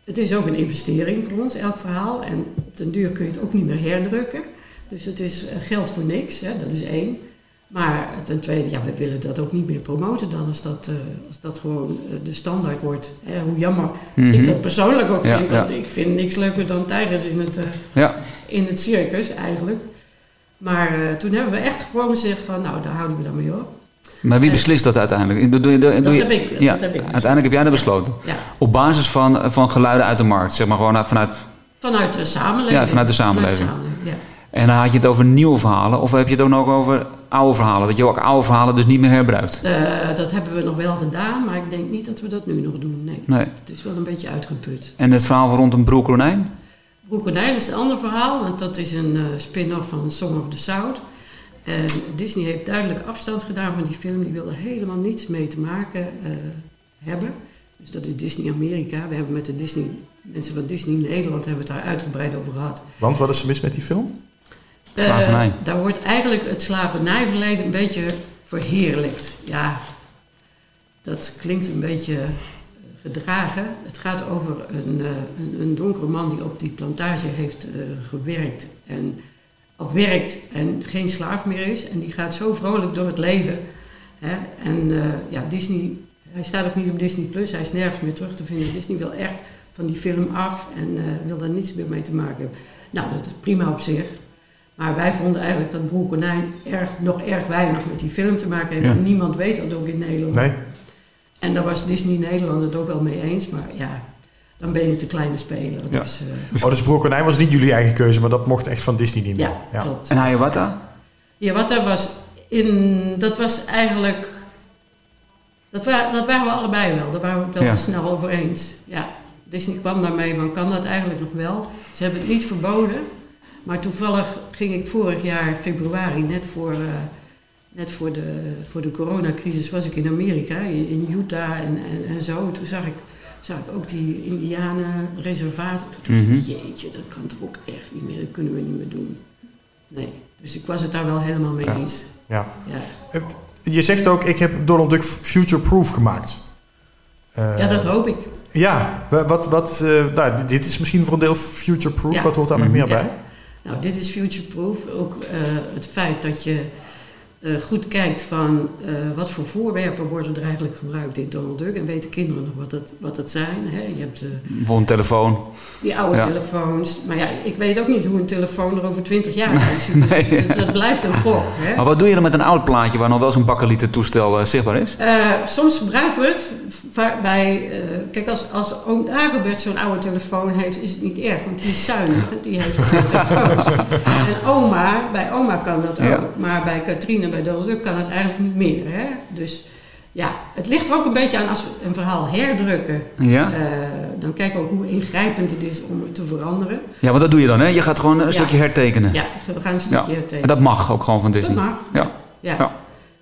het is ook een investering voor ons, elk verhaal. En op den duur kun je het ook niet meer herdrukken. Dus het is eh, geld voor niks, hè, dat is één. Maar ten tweede, ja, we willen dat ook niet meer promoten dan als dat, eh, als dat gewoon eh, de standaard wordt. Hè, hoe jammer Mhm. ik dat persoonlijk ook Ja, vind, ja. want ik vind niks leuker dan tijgers in het, Ja, in het circus eigenlijk. Maar toen hebben we echt gewoon gezegd van, nou daar houden we dan mee op. Maar wie beslist dat uiteindelijk? Doe, doe, je- doe, Dat je- heb ik- dat heb ik uiteindelijk heb jij dat besloten. Op basis van, van geluiden uit de markt, zeg maar gewoon uit- vanuit... vanuit de samenleving. Ja, vanuit de samenleving. ja. En dan had je het over nieuwe verhalen, of heb je het ook nog over oude verhalen? Dat je ook oude verhalen dus niet meer herbruikt? Eh, dat hebben we nog wel gedaan, maar ik denk niet dat we dat nu nog doen. Nee. Nee. Het is wel een beetje uitgeput. En het verhaal rond een broer konijn? Broer Konijn is een ander verhaal, want dat is een eh, spin-off van Song of the South. En Disney heeft duidelijk afstand gedaan van die film. Die wilde helemaal niets mee te maken eh, hebben. Dus dat is Disney Amerika. We hebben met de Disney, mensen van Disney Nederland hebben het daar uitgebreid over gehad. Want wat is er mis met die film? Eh, Slavernij. daar wordt eigenlijk het slavernijverleden een beetje verheerlijkt. Ja, dat klinkt een beetje gedragen. Het gaat over een, eh, een, een donkere man die op die plantage heeft eh, gewerkt. En, of werkt en geen slaaf meer is. En die gaat zo vrolijk door het leven. Hè? En ja, Disney, hij staat ook niet op Disney Plus. Hij is nergens meer terug te vinden. Disney wil echt van die film af en wil daar niets meer mee te maken hebben. Nou, dat is prima op zich. Maar wij vonden eigenlijk dat Broer Konijn erg, nog erg weinig met die film te maken heeft. Ja. Niemand weet dat ook in Nederland. Nee? En daar was Disney Nederland het ook wel mee eens. Maar ja, dan ben je te kleine speler. Ja. Dus, eh, Oh, dus Broer Konijn was niet jullie eigen keuze, maar dat mocht echt van Disney niet meer. ja, klopt. En wat daar was in, dat was eigenlijk, dat, wa dat waren we allebei wel. Daar waren we het wel Ja. snel over eens. Ja, Disney kwam daarmee van, kan dat eigenlijk nog wel? Ze hebben het niet verboden, maar toevallig ging ik vorig jaar februari, net voor, eh, net voor, de, voor de coronacrisis, was ik in Amerika, in, in Utah en, en, en zo. Toen zag ik, zag ik ook die indianenreservaten. Toen dacht ik, Mhm. jeetje, dat kan toch ook echt niet meer, dat kunnen we niet meer doen. Nee, dus ik was het daar wel helemaal mee Ja. eens. Ja. Ja. Eh, Je zegt ook, ik heb Donald Duck future-proof gemaakt. Eh, ja, dat hoop ik. Ja, wa- wat, wat, eh, nou, dit is misschien voor een deel future-proof. Ja. Wat hoort daar nog Mhm. meer bij? Nou, dit is future-proof. Ook eh, het feit dat je eh, goed kijkt van eh, wat voor voorwerpen worden er eigenlijk gebruikt in Donald Duck. En weten kinderen nog wat dat, wat dat zijn. Hè? Je hebt Bijvoorbeeld een telefoon. die oude Ja. telefoons. Maar ja, ik weet ook niet hoe een telefoon er over 20 jaar uitziet. [laughs] Nee. Dus dat blijft een gok. Hè? Maar wat doe je dan met een oud plaatje waar nog wel zo'n bakkelieten toestel zichtbaar is? Soms gebruiken we het bij... eh, kijk, als, als oom Dagobert zo'n oude telefoon heeft, is het niet erg. Want die is zuinig die heeft [laughs] telefoons. En oma, bij oma kan dat ook. Maar bij Katrien en bij Donald Duck kan het eigenlijk niet meer. Hè? Dus ja, het ligt er ook een beetje aan als we een verhaal herdrukken. Ja? eh, dan kijken we ook hoe ingrijpend het is om het te veranderen. Ja, want dat doe je dan, hè? Je gaat gewoon een Ja. stukje hertekenen. Ja, we gaan een stukje hertekenen. En dat mag ook gewoon van Dat Disney. mag. Ja. Ja.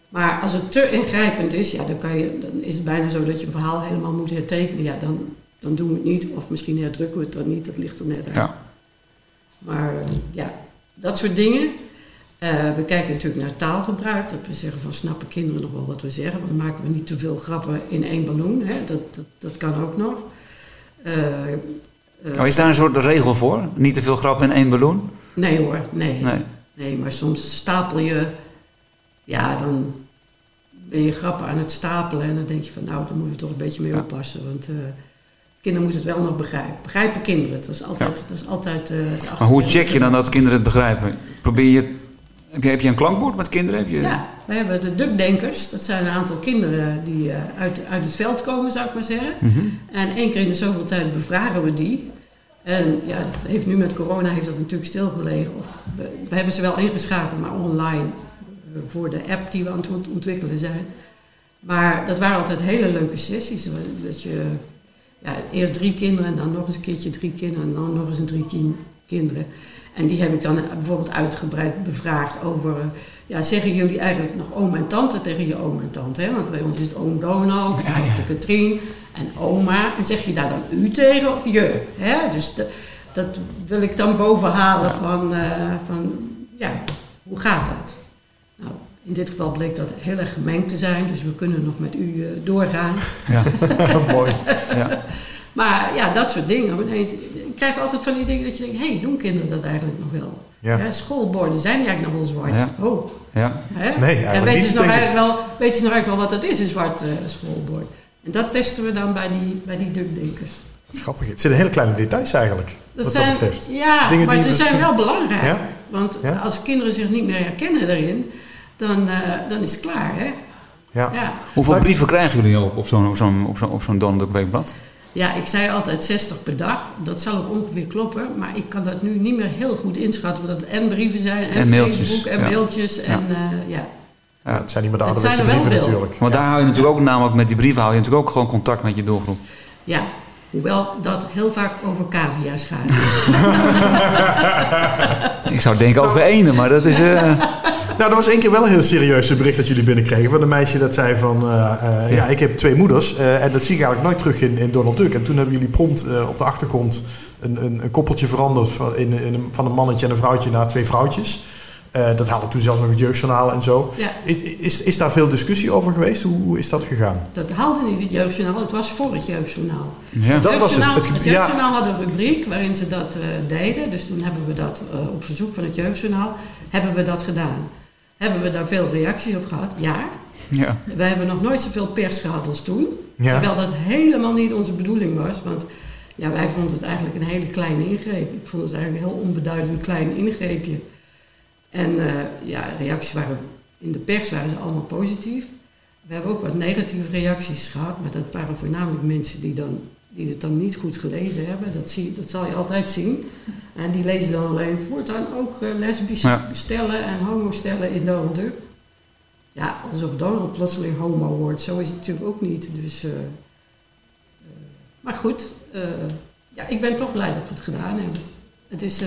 Maar als het te ingrijpend is, ja, dan, kan je, dan is het bijna zo dat je een verhaal helemaal moet hertekenen. Ja, dan, dan doen we het niet. Of misschien herdrukken we het dan niet. Dat ligt er net aan. Ja. Maar eh, ja, dat soort dingen. Eh, we kijken natuurlijk naar taalgebruik. Dat we zeggen van snappen kinderen nog wel wat we zeggen. Dan maken we niet te veel grappen in één ballon. Hè? Dat, dat, dat kan ook nog. Eh, Oh, is daar een soort regel voor? Niet te veel grappen in één ballon? Nee hoor, nee. Nee. Nee, maar soms stapel je, ja, dan ben je grappen aan het stapelen en dan denk je van, nou, daar moeten we toch een beetje mee Ja. oppassen. Want eh, kinderen moeten het wel nog begrijpen. Begrijpen kinderen het? Dat is altijd, dat is altijd eh, Maar hoe check je dan dat kinderen het begrijpen? Probeer je... Heb je, heb je een klankbord met kinderen? Heb je... Ja, we hebben de dukdenkers. Dat zijn een aantal kinderen die eh, uit, uit het veld komen, zou ik maar zeggen. Mhm. En één keer in de zoveel tijd bevragen we die. En ja, het heeft nu met corona heeft dat natuurlijk stilgelegen. Of we, we hebben ze wel ingeschakeld, maar online voor de app die we aan het ont- ontwikkelen zijn. Maar dat waren altijd hele leuke sessies. Dat je ja, eerst drie kinderen en dan nog eens een keertje drie kinderen en dan nog eens een drie kin- kinderen. En die heb ik dan bijvoorbeeld uitgebreid bevraagd over, eh, ja, zeggen jullie eigenlijk nog oom en tante tegen je oom en tante? Hè? Want bij ons is het oom Donald, Ja, ja. tante Katrien en oma. En zeg je daar dan u tegen of je? Hè? Dus de- dat wil ik dan bovenhalen van, eh, van, ja, hoe gaat dat? Nou, in dit geval bleek dat heel erg gemengd te zijn, dus we kunnen nog met u eh, doorgaan. Ja. [laughs] Mooi. ja. [laughs] Maar ja, dat soort dingen. Ineens, ik krijg altijd van die dingen dat je denkt, hé, hey, doen kinderen dat eigenlijk nog wel? Ja. Schoolborden zijn die eigenlijk nog wel zwart? Ja. Oh, ja. hè? Nee, eigenlijk en weten niet, ze, nog denk ik. eigenlijk wel, weten ze nog eigenlijk wel wat dat is, een zwart eh, schoolbord? En dat testen we dan bij die, bij die. Wat grappig. Het zitten hele kleine details eigenlijk. Dat wat zijn, dat betreft. Ja, Dingen maar die ze misschien- zijn wel belangrijk. Want als kinderen zich niet meer herkennen daarin, dan, eh, dan is het klaar. Hè? Ja. Ja. Hoeveel Maar- brieven krijgen jullie op, op zo'n op zo'n op zo'n op zo'n Donald Duck weekblad? ja, ik zei altijd 60 per dag. Dat zal ook ongeveer kloppen. Maar ik kan dat nu niet meer heel goed inschatten. Omdat het en brieven zijn, en, En mailtjes, Facebook, en ja. mailtjes. En eh, ja. Ja, het zijn niet meer de Het ouderwetse zijn er wel brieven veel. natuurlijk. Want daar hou je natuurlijk ook, namelijk met die brieven hou je natuurlijk ook gewoon contact met je doelgroep. ja. Hoewel dat heel vaak over cavia's [laughs] gaat. Ik zou denken over ene, maar dat is... eh, [laughs] Nou, er was één keer wel een heel serieus bericht dat jullie binnenkregen. Van een meisje dat zei van... eh, eh, ja. Ja. ik heb twee moeders. eh, en dat zie ik eigenlijk nooit terug in, in Donald Duck. En toen hebben jullie prompt eh, op de achtergrond... een, een, een koppeltje veranderd van, in, in een, van een mannetje en een vrouwtje naar twee vrouwtjes. Eh, dat haalde toen zelfs nog het jeugdjournaal en zo. Ja. Is, is, is daar veel discussie over geweest? Hoe, hoe is dat gegaan? Dat haalde niet het jeugdjournaal. Het was voor het jeugdjournaal. ja. Dat was het. Jeugdjournaal- Het Het ja. jeugdjournaal had een rubriek waarin ze dat eh, deden. Dus toen hebben we dat eh, op verzoek van het jeugdjournaal hebben we dat gedaan. Hebben we daar veel reacties op gehad? Ja. ja. We hebben nog nooit zoveel pers gehad als toen. Ja. Terwijl dat helemaal niet onze bedoeling was. Want ja, wij vonden het eigenlijk een hele kleine ingreep. Ik vond het eigenlijk een heel onbeduidend klein ingreepje. En eh, ja, reacties waren in de pers waren ze allemaal positief. We hebben ook wat negatieve reacties gehad, maar dat waren voornamelijk mensen die, dan, die het dan niet goed gelezen hebben. Dat, zie, dat zal je altijd zien. En die lezen dan alleen voortaan ook eh, lesbische Ja. stellen en homostellen in Donald Duck. Ja, alsof Donald plotseling homo wordt. Zo is het natuurlijk ook niet. Dus, eh, eh, maar goed, ja, ik ben toch blij dat we het gedaan hebben. Het is,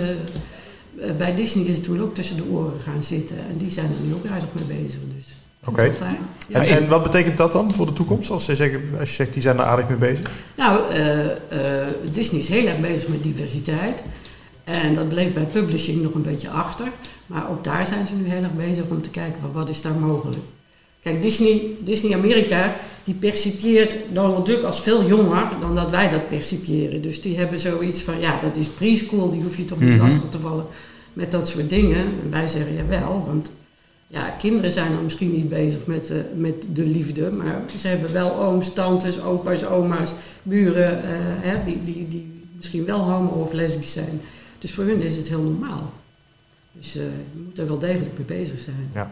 bij Disney is het toen ook tussen de oren gaan zitten. En die zijn er nu ook aardig mee bezig. Dus Oké. Ja. En, en wat betekent dat dan voor de toekomst? Als, ze zeggen, als je zegt, die zijn er aardig mee bezig. Nou, eh, eh, Disney is heel erg bezig met diversiteit. En dat bleef bij publishing nog een beetje achter. Maar ook daar zijn ze nu heel erg bezig om te kijken van wat is daar mogelijk. Kijk, Disney, Disney Amerika, die percipieert Donald Duck als veel jonger dan dat wij dat percipiëren. Dus die hebben zoiets van, ja, dat is preschool, die hoef je toch niet Mhm. lastig te vallen met dat soort dingen. En wij zeggen ja wel, want ja, kinderen zijn dan misschien niet bezig met, eh, met de liefde, maar ze hebben wel ooms, tantes, opa's, oma's, buren, eh, hè, die, die, die misschien wel homo of lesbisch zijn. Dus voor hun is het heel normaal. Dus eh, je moet er wel degelijk mee bezig zijn.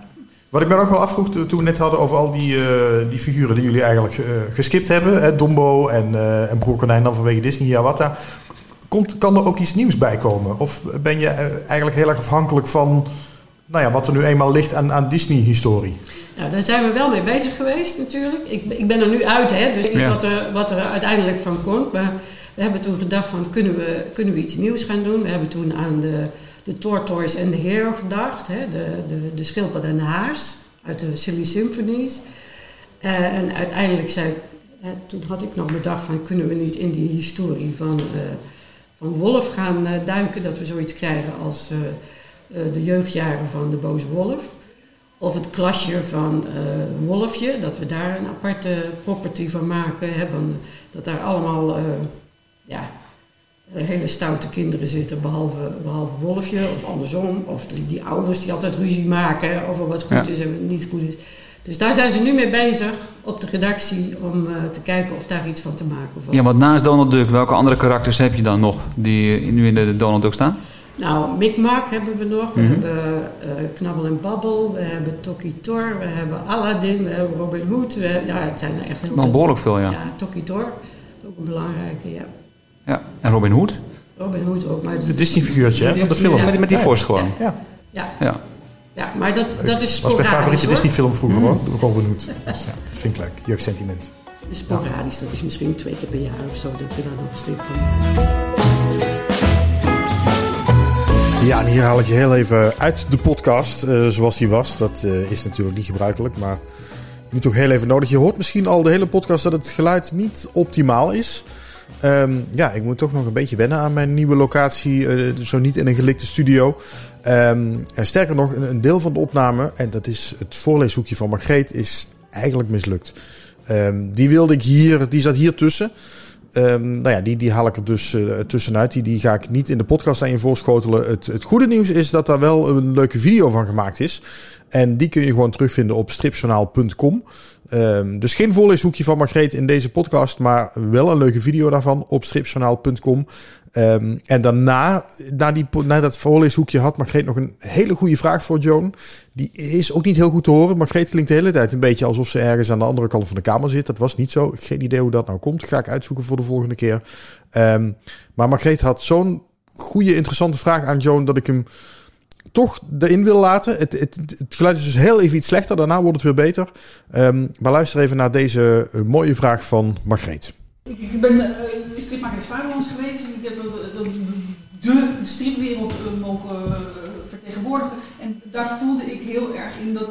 Wat ik me nog wel afvroeg toen we net hadden over al die, die figuren die jullie eigenlijk geskipt hebben. Hè, Dombo en, en Broer dan vanwege Disney, Hiawatha. Komt, kan er ook iets nieuws bij komen? Of ben je eigenlijk heel erg afhankelijk van nou ja, wat er nu eenmaal ligt aan, aan Disney-historie? Nou, daar zijn we wel mee bezig geweest natuurlijk. Ik, ik ben er nu uit, hè, dus ik weet Ja. wat, er, wat er uiteindelijk van komt. Maar we hebben toen gedacht van, kunnen we, kunnen we iets nieuws gaan doen? We hebben toen aan de, de Tortoise en de Hero gedacht. Hè, de, de, de schildpad en de haars uit de Silly Symphonies. Eh, en uiteindelijk zei ik, hè, toen had ik nog bedacht van, kunnen we niet in die historie van, eh, van Wolf gaan eh, duiken? Dat we zoiets krijgen als de jeugdjaren van de boze wolf. Of het klasje van eh, Wolfje, dat we daar een aparte property van maken. Hè, van, dat daar allemaal eh, ja, eh, hele stoute kinderen zitten, behalve, behalve Wolfje of andersom. Of die, die ouders die altijd ruzie maken over wat goed Ja. is en wat niet goed is. Dus daar zijn ze nu mee bezig op de redactie om eh, te kijken of daar iets van te maken valt. ja, want naast Donald Duck, welke andere karakters heb je dan nog die eh, nu in de Donald Duck staan? Nou, Mikmak hebben we nog. We Mhm. hebben eh, Knabbel en Babbel. We hebben Toki Tor. We hebben Aladdin. We hebben Robin Hood. We hebben- ja, het zijn er echt heel veel. behoorlijk veel, ja. Ja, Toki Tor. Ook een belangrijke, ja. ja. En Robin Hood? Robin Hood ook. Maar het Het is- Disney-figuurtje hè, van de film. Ja. Met, met die. Vos gewoon. Ja, Ja, Ja. ja, maar dat, dat is dat was sporadisch mijn favoriete. Disney-film vroeger hoor, Robin Hood. Dus ja, dat vind ik leuk, jeugdsentiment. Dat is sporadisch. Dat is misschien twee keer per jaar of zo dat we daar nog een strip van. Ja, en hier haal ik je heel even uit de podcast eh, zoals die was. Dat eh, is natuurlijk niet gebruikelijk, maar nu toch heel even nodig. Je hoort misschien al de hele podcast dat het geluid niet optimaal is. Ehm, ja, ik moet toch nog een beetje wennen aan mijn nieuwe locatie. eh, zo niet in een gelikte studio. Ehm, en sterker nog, een, een deel van de opname, en dat is het voorleeshoekje van Margreet, is eigenlijk mislukt. Ehm, die wilde ik hier, die zat hier tussen. Ehm, nou ja, die, die haal ik er dus eh, tussenuit. Die, die ga ik niet in de podcast aan je voorschotelen. Het, het goede nieuws is dat daar wel een leuke video van gemaakt is. En die kun je gewoon terugvinden op stripjournaal.com. Ehm, dus geen voorleeshoekje van Margreet in deze podcast, maar wel een leuke video daarvan op stripjournaal.com. Ehm, en daarna, na, die, na dat voorleeshoekje had Margreet nog een hele goede vraag voor Joan. Die is ook niet heel goed te horen. Margreet klinkt de hele tijd een beetje alsof ze ergens aan de andere kant van de kamer zit. Dat was niet zo. Geen idee hoe dat nou komt. Ga ik uitzoeken voor de volgende keer. Um, maar Margreet had zo'n goede, interessante vraag aan Joan dat ik hem toch erin wil laten. Het, het, het, geluid is dus heel even iets slechter. Daarna wordt het weer beter. Um, maar luister even naar deze uh, mooie vraag van Margreet. Ik, ben uh, stripmaker Zwaarlands geweest. Ik heb de, de, stripwereld mogen vertegenwoordigen. En daar voelde ik heel erg in dat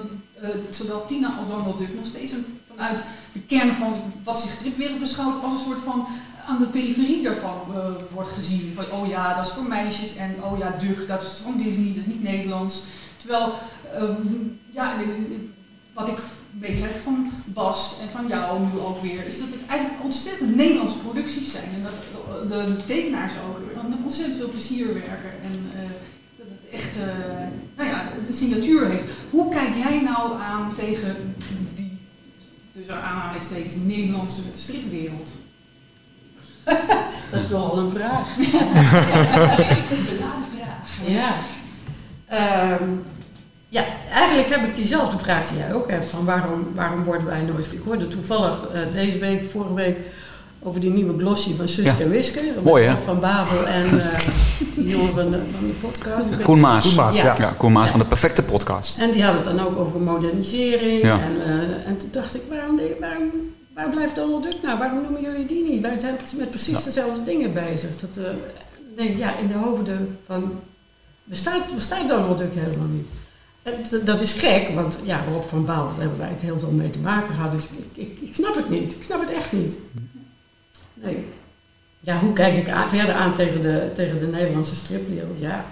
zowel Tina als Donald Duck nog steeds vanuit de kern van wat zich stripwereld beschouwt als een soort van aan de periferie daarvan wordt gezien. Van oh ja, dat is voor meisjes en oh ja, Duck, dat is van Disney, dat is niet Nederlands. Terwijl, ja, wat ik meekrijg van Bas en van jou nu ook weer, is dat het eigenlijk ontzettend Nederlandse producties zijn. En dat de tekenaars ook met ontzettend veel plezier werken. En uh, dat het echt, nou ja, de signatuur heeft. Hoe kijk jij nou aan tegen die, dus aanhalingstekens, Nederlandse stripwereld? [laughs] dat is nogal een vraag. [laughs] een beladen [laughs] vraag. Ja. Um, ja, eigenlijk heb ik diezelfde vraag die jij ook hebt. Van waarom, waarom worden wij nooit... Ik hoorde toevallig uh, deze week, vorige week, over die nieuwe glossy van Suske en Wiske. Mooi hè? Van Babel en uh, die jongen van de, van de podcast. Koen Maas. Koen Maas, ja. ja. Koen Maas van de perfecte podcast. En die hadden het dan ook over modernisering. Ja. En, uh, en toen dacht ik, waarom, waarom Waar blijft Donald Duck nou? Waarom noemen jullie die niet? Wij zijn met precies dezelfde dingen bezig. Dat, uh, denk, ja, in de hoofden van... Bestaat, bestaat Donald Duck helemaal niet. Dat is gek, want ja, Rob van Baal, daar hebben wij heel veel mee te maken gehad. Dus ik, ik, ik, snap het niet. Ik snap het echt niet. Nee. Ja, hoe kijk ik aan, verder aan tegen de, tegen de Nederlandse stripwereld? Ja,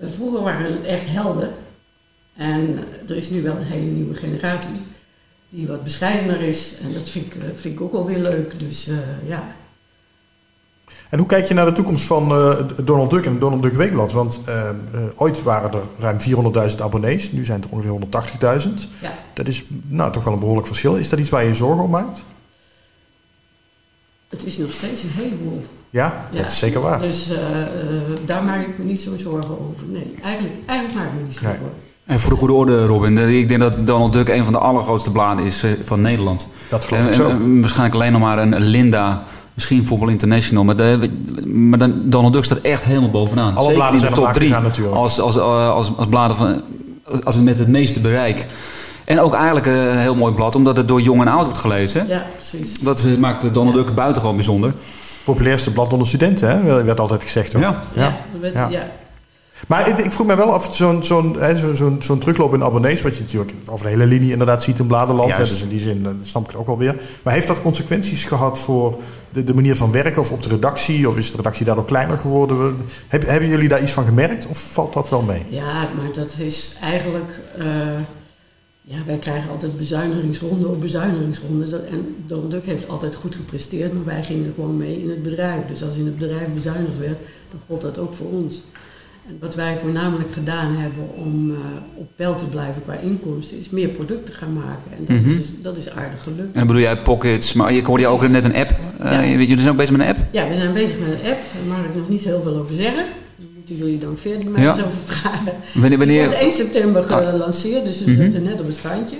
vroeger waren het echt helden. En er is nu wel een hele nieuwe generatie die wat bescheidener is. En dat vind ik, vind ik ook wel weer leuk. Dus uh, ja. En hoe kijk je naar de toekomst van uh, Donald Duck en het Donald Duck Weekblad? Want uh, ooit waren er ruim 400.000 abonnees, nu zijn het er ongeveer 180.000. Ja. Dat is nou, toch wel een behoorlijk verschil. Is dat iets waar je je zorgen om maakt? Het is nog steeds een heleboel. Ja, dat is zeker waar. Dus daar maak ik me niet zo'n zorgen over. Nee, eigenlijk, eigenlijk maak ik me niet zorgen over. En voor de goede orde, Robin. Ik denk dat Donald Duck een van de allergrootste bladen is van Nederland. Dat geloof ik en, zo. En, waarschijnlijk alleen nog maar een Linda, misschien Voetbal International. Maar, de, maar dan, Donald Duck staat echt helemaal bovenaan. Alle Zeker bladen in zijn de top drie. natuurlijk. Als, als, als, als, bladen van, als we met het meeste bereik. En ook eigenlijk een heel mooi blad, omdat het door jong en oud wordt gelezen. Ja, precies. Dat maakt Donald Duck buitengewoon bijzonder. Populairste blad onder studenten, hè? werd altijd gezegd. Hoor. Ja. Ja, ja. Maar ik, ik vroeg me wel af, zo'n zo'n zo'n zo'n zo'n terugloop in abonnees, wat je natuurlijk over de hele linie inderdaad ziet in Bladerland. Hè, dus in die zin dat snap ik het ook wel weer. Maar heeft dat consequenties gehad voor de, de manier van werken of op de redactie? Of is de redactie daardoor kleiner geworden? Heb, hebben jullie daar iets van gemerkt of valt dat wel mee? Ja, maar dat is eigenlijk... Uh, ja, wij krijgen altijd bezuinigingsronde op bezuinigingsronde. En Donald Duck heeft altijd goed gepresteerd, maar wij gingen gewoon mee in het bedrijf. Dus als in het bedrijf bezuinigd werd, dan gold dat ook voor ons. En wat wij voornamelijk gedaan hebben om uh, op peil te blijven qua inkomsten, is meer producten gaan maken. En dat, Mhm. is, dat is aardig gelukt. En dan bedoel jij pockets, maar ik hoorde je ook net een app. Uh, Ja. Jullie zijn ook bezig met een app? Ja, we zijn bezig met een app, daar mag ik nog niet heel veel over zeggen. Daar moeten jullie dan verder mij Ja. eens over vragen. Wanneer? Die wanneer? wordt 1 september Ah. gelanceerd, dus we Mhm. zitten net op het randje.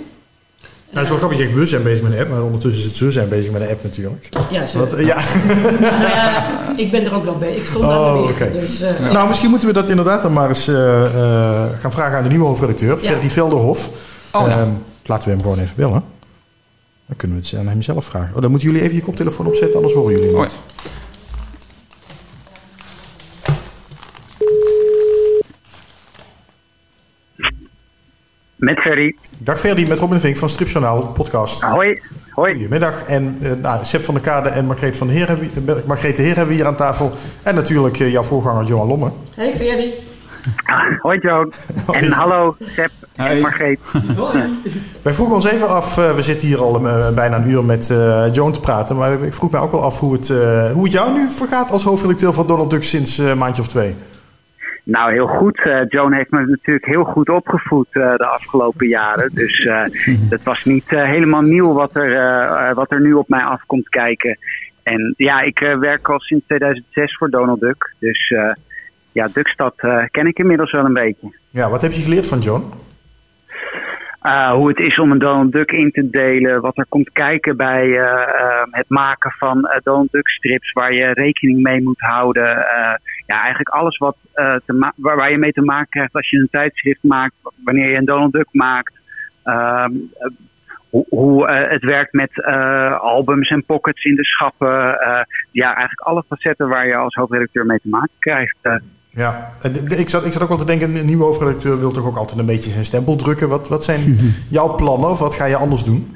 Nou, het is wel grappig, je zegt we zijn bezig met een app, maar ondertussen is het ze zijn bezig met een app natuurlijk. Ja, zo. Wat, eh, ja. [laughs] Nou ja, ik ben er ook nog bij. Ik stond aan de Oh, oké. Dus, eh, Nou, misschien moeten we dat inderdaad dan maar eens eh, eh, gaan vragen aan de nieuwe hoofdredacteur, Ja. Ferdy Velderhof. Oh, ja. Ehm, laten we hem gewoon even bellen. Dan kunnen we het aan hem zelf vragen. Oh, dan moeten jullie even je koptelefoon opzetten, anders horen jullie Oh, niet. Met Ferry. Dag Ferdy, met Robin Vink van Stripjournaal podcast. Hoi. Hoi. Goedemiddag. En eh nou, Sepp van der Kade en Margreet, van de Heer hebben, eh, Margreet de Heer hebben we hier aan tafel. En natuurlijk eh, jouw voorganger Johan Lomme. Hey Ferdy. Ah, [laughs] hoi Joan. En hallo Sepp Hoi. en Margreet. [laughs] Hoi. Wij vroegen ons even af, eh, we zitten hier al bijna een uur met eh Joan te praten. Maar ik vroeg me ook wel af hoe het, eh, hoe het jou nu vergaat als hoofdredacteur van Donald Duck sinds eh, een maandje of twee. Nou, heel goed. Eh, Joan heeft me natuurlijk heel goed opgevoed eh, de afgelopen jaren. Dus eh, dat was niet helemaal nieuw wat er, wat er nu op mij afkomt kijken. En ja, ik werk al sinds 2006 voor Donald Duck. Dus ja, Duckstad ken ik inmiddels wel een beetje. Ja, wat heb je geleerd van John? Uh, hoe het is om een Donald Duck in te delen. Wat er komt kijken bij uh, uh, het maken van Donald Duck strips. Waar je rekening mee moet houden. ja, eigenlijk alles wat, te waar, waar, je mee te maken krijgt als je een tijdschrift maakt. Wanneer je een Donald Duck maakt. Ehm, hoe, hoe het werkt met albums en pockets in de schappen. ja, eigenlijk alle facetten waar je als hoofdredacteur mee te maken krijgt. Ja, ik zat, ik zat ook wel te denken, een nieuwe hoofdredacteur wil toch ook altijd een beetje zijn stempel drukken. Wat, wat zijn [laughs] jouw plannen of wat ga je anders doen?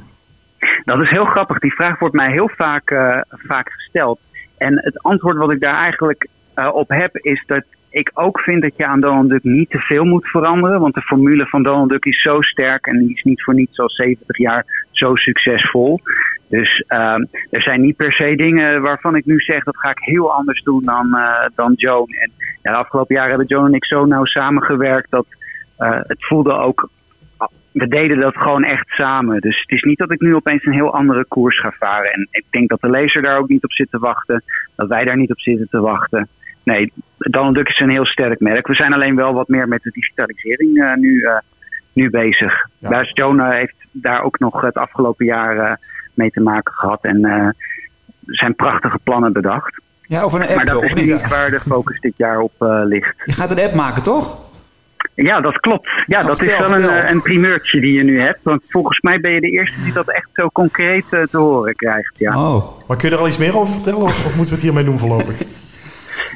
Dat is heel grappig. Die vraag wordt mij heel vaak, uh, vaak gesteld. En het antwoord wat ik daar eigenlijk uh, op heb is dat ik ook vind dat je aan Donald Duck niet te veel moet veranderen. Want de formule van Donald Duck is zo sterk en die is niet voor niets al 70 jaar zo succesvol. Dus uh, er zijn niet per se dingen waarvan ik nu zeg dat ga ik heel anders doen dan, uh, dan Joan. En ja, de afgelopen jaren hebben Joan en ik zo nauw samengewerkt dat uh, het voelde ook. We deden dat gewoon echt samen. Dus het is niet dat ik nu opeens een heel andere koers ga varen. En ik denk dat de lezer daar ook niet op zit te wachten. Dat wij daar niet op zitten te wachten. Nee, Donald Duck is een heel sterk merk. We zijn alleen wel wat meer met de digitalisering uh, nu, uh, nu bezig. Ja. Daar Joan heeft daar ook nog het afgelopen jaar mee te maken gehad. En zijn prachtige plannen bedacht. Ja, over een app. Maar dat is of niet? waar de focus dit jaar op uh, ligt. Je gaat een app maken, toch? Ja, dat klopt. Ja, dat vertel, is wel een, een primeurtje die je nu hebt. Want volgens mij ben je de eerste die dat echt zo concreet uh, te horen krijgt. Ja. Oh. Maar kun je er al iets meer over vertellen of, of moeten we het hiermee doen voorlopig? [laughs]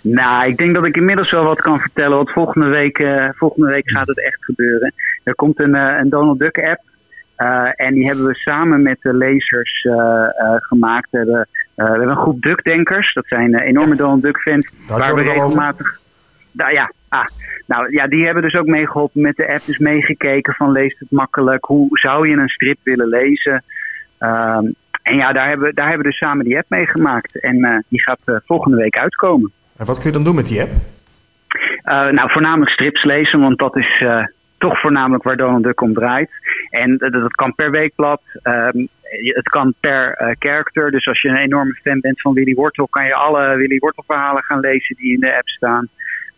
Nou, ik denk dat ik inmiddels wel wat kan vertellen. Want volgende week, uh, volgende week gaat het echt gebeuren. Er komt een, uh, een Donald Duck app. Uh, en die hebben we samen met de lezers gemaakt. We hebben, we hebben een groep Duckdenkers. Dat zijn enorme Donald Duck fans. Daar waar we regelmatig... Nou ja, ah, nou ja, die hebben dus ook meegeholpen met de app. Dus meegekeken van leest het makkelijk. Hoe zou je een strip willen lezen? Um, en ja, daar hebben, daar hebben we dus samen die app mee gemaakt. En die gaat volgende week uitkomen. En wat kun je dan doen met die app? Nou, voornamelijk strips lezen, want dat is toch voornamelijk waar Donald Duck om draait. En dat, dat kan per weekblad, um, het kan per uh, character. Dus als je een enorme fan bent van Willy Wortel, kan je alle Willy Wortel verhalen gaan lezen die in de app staan.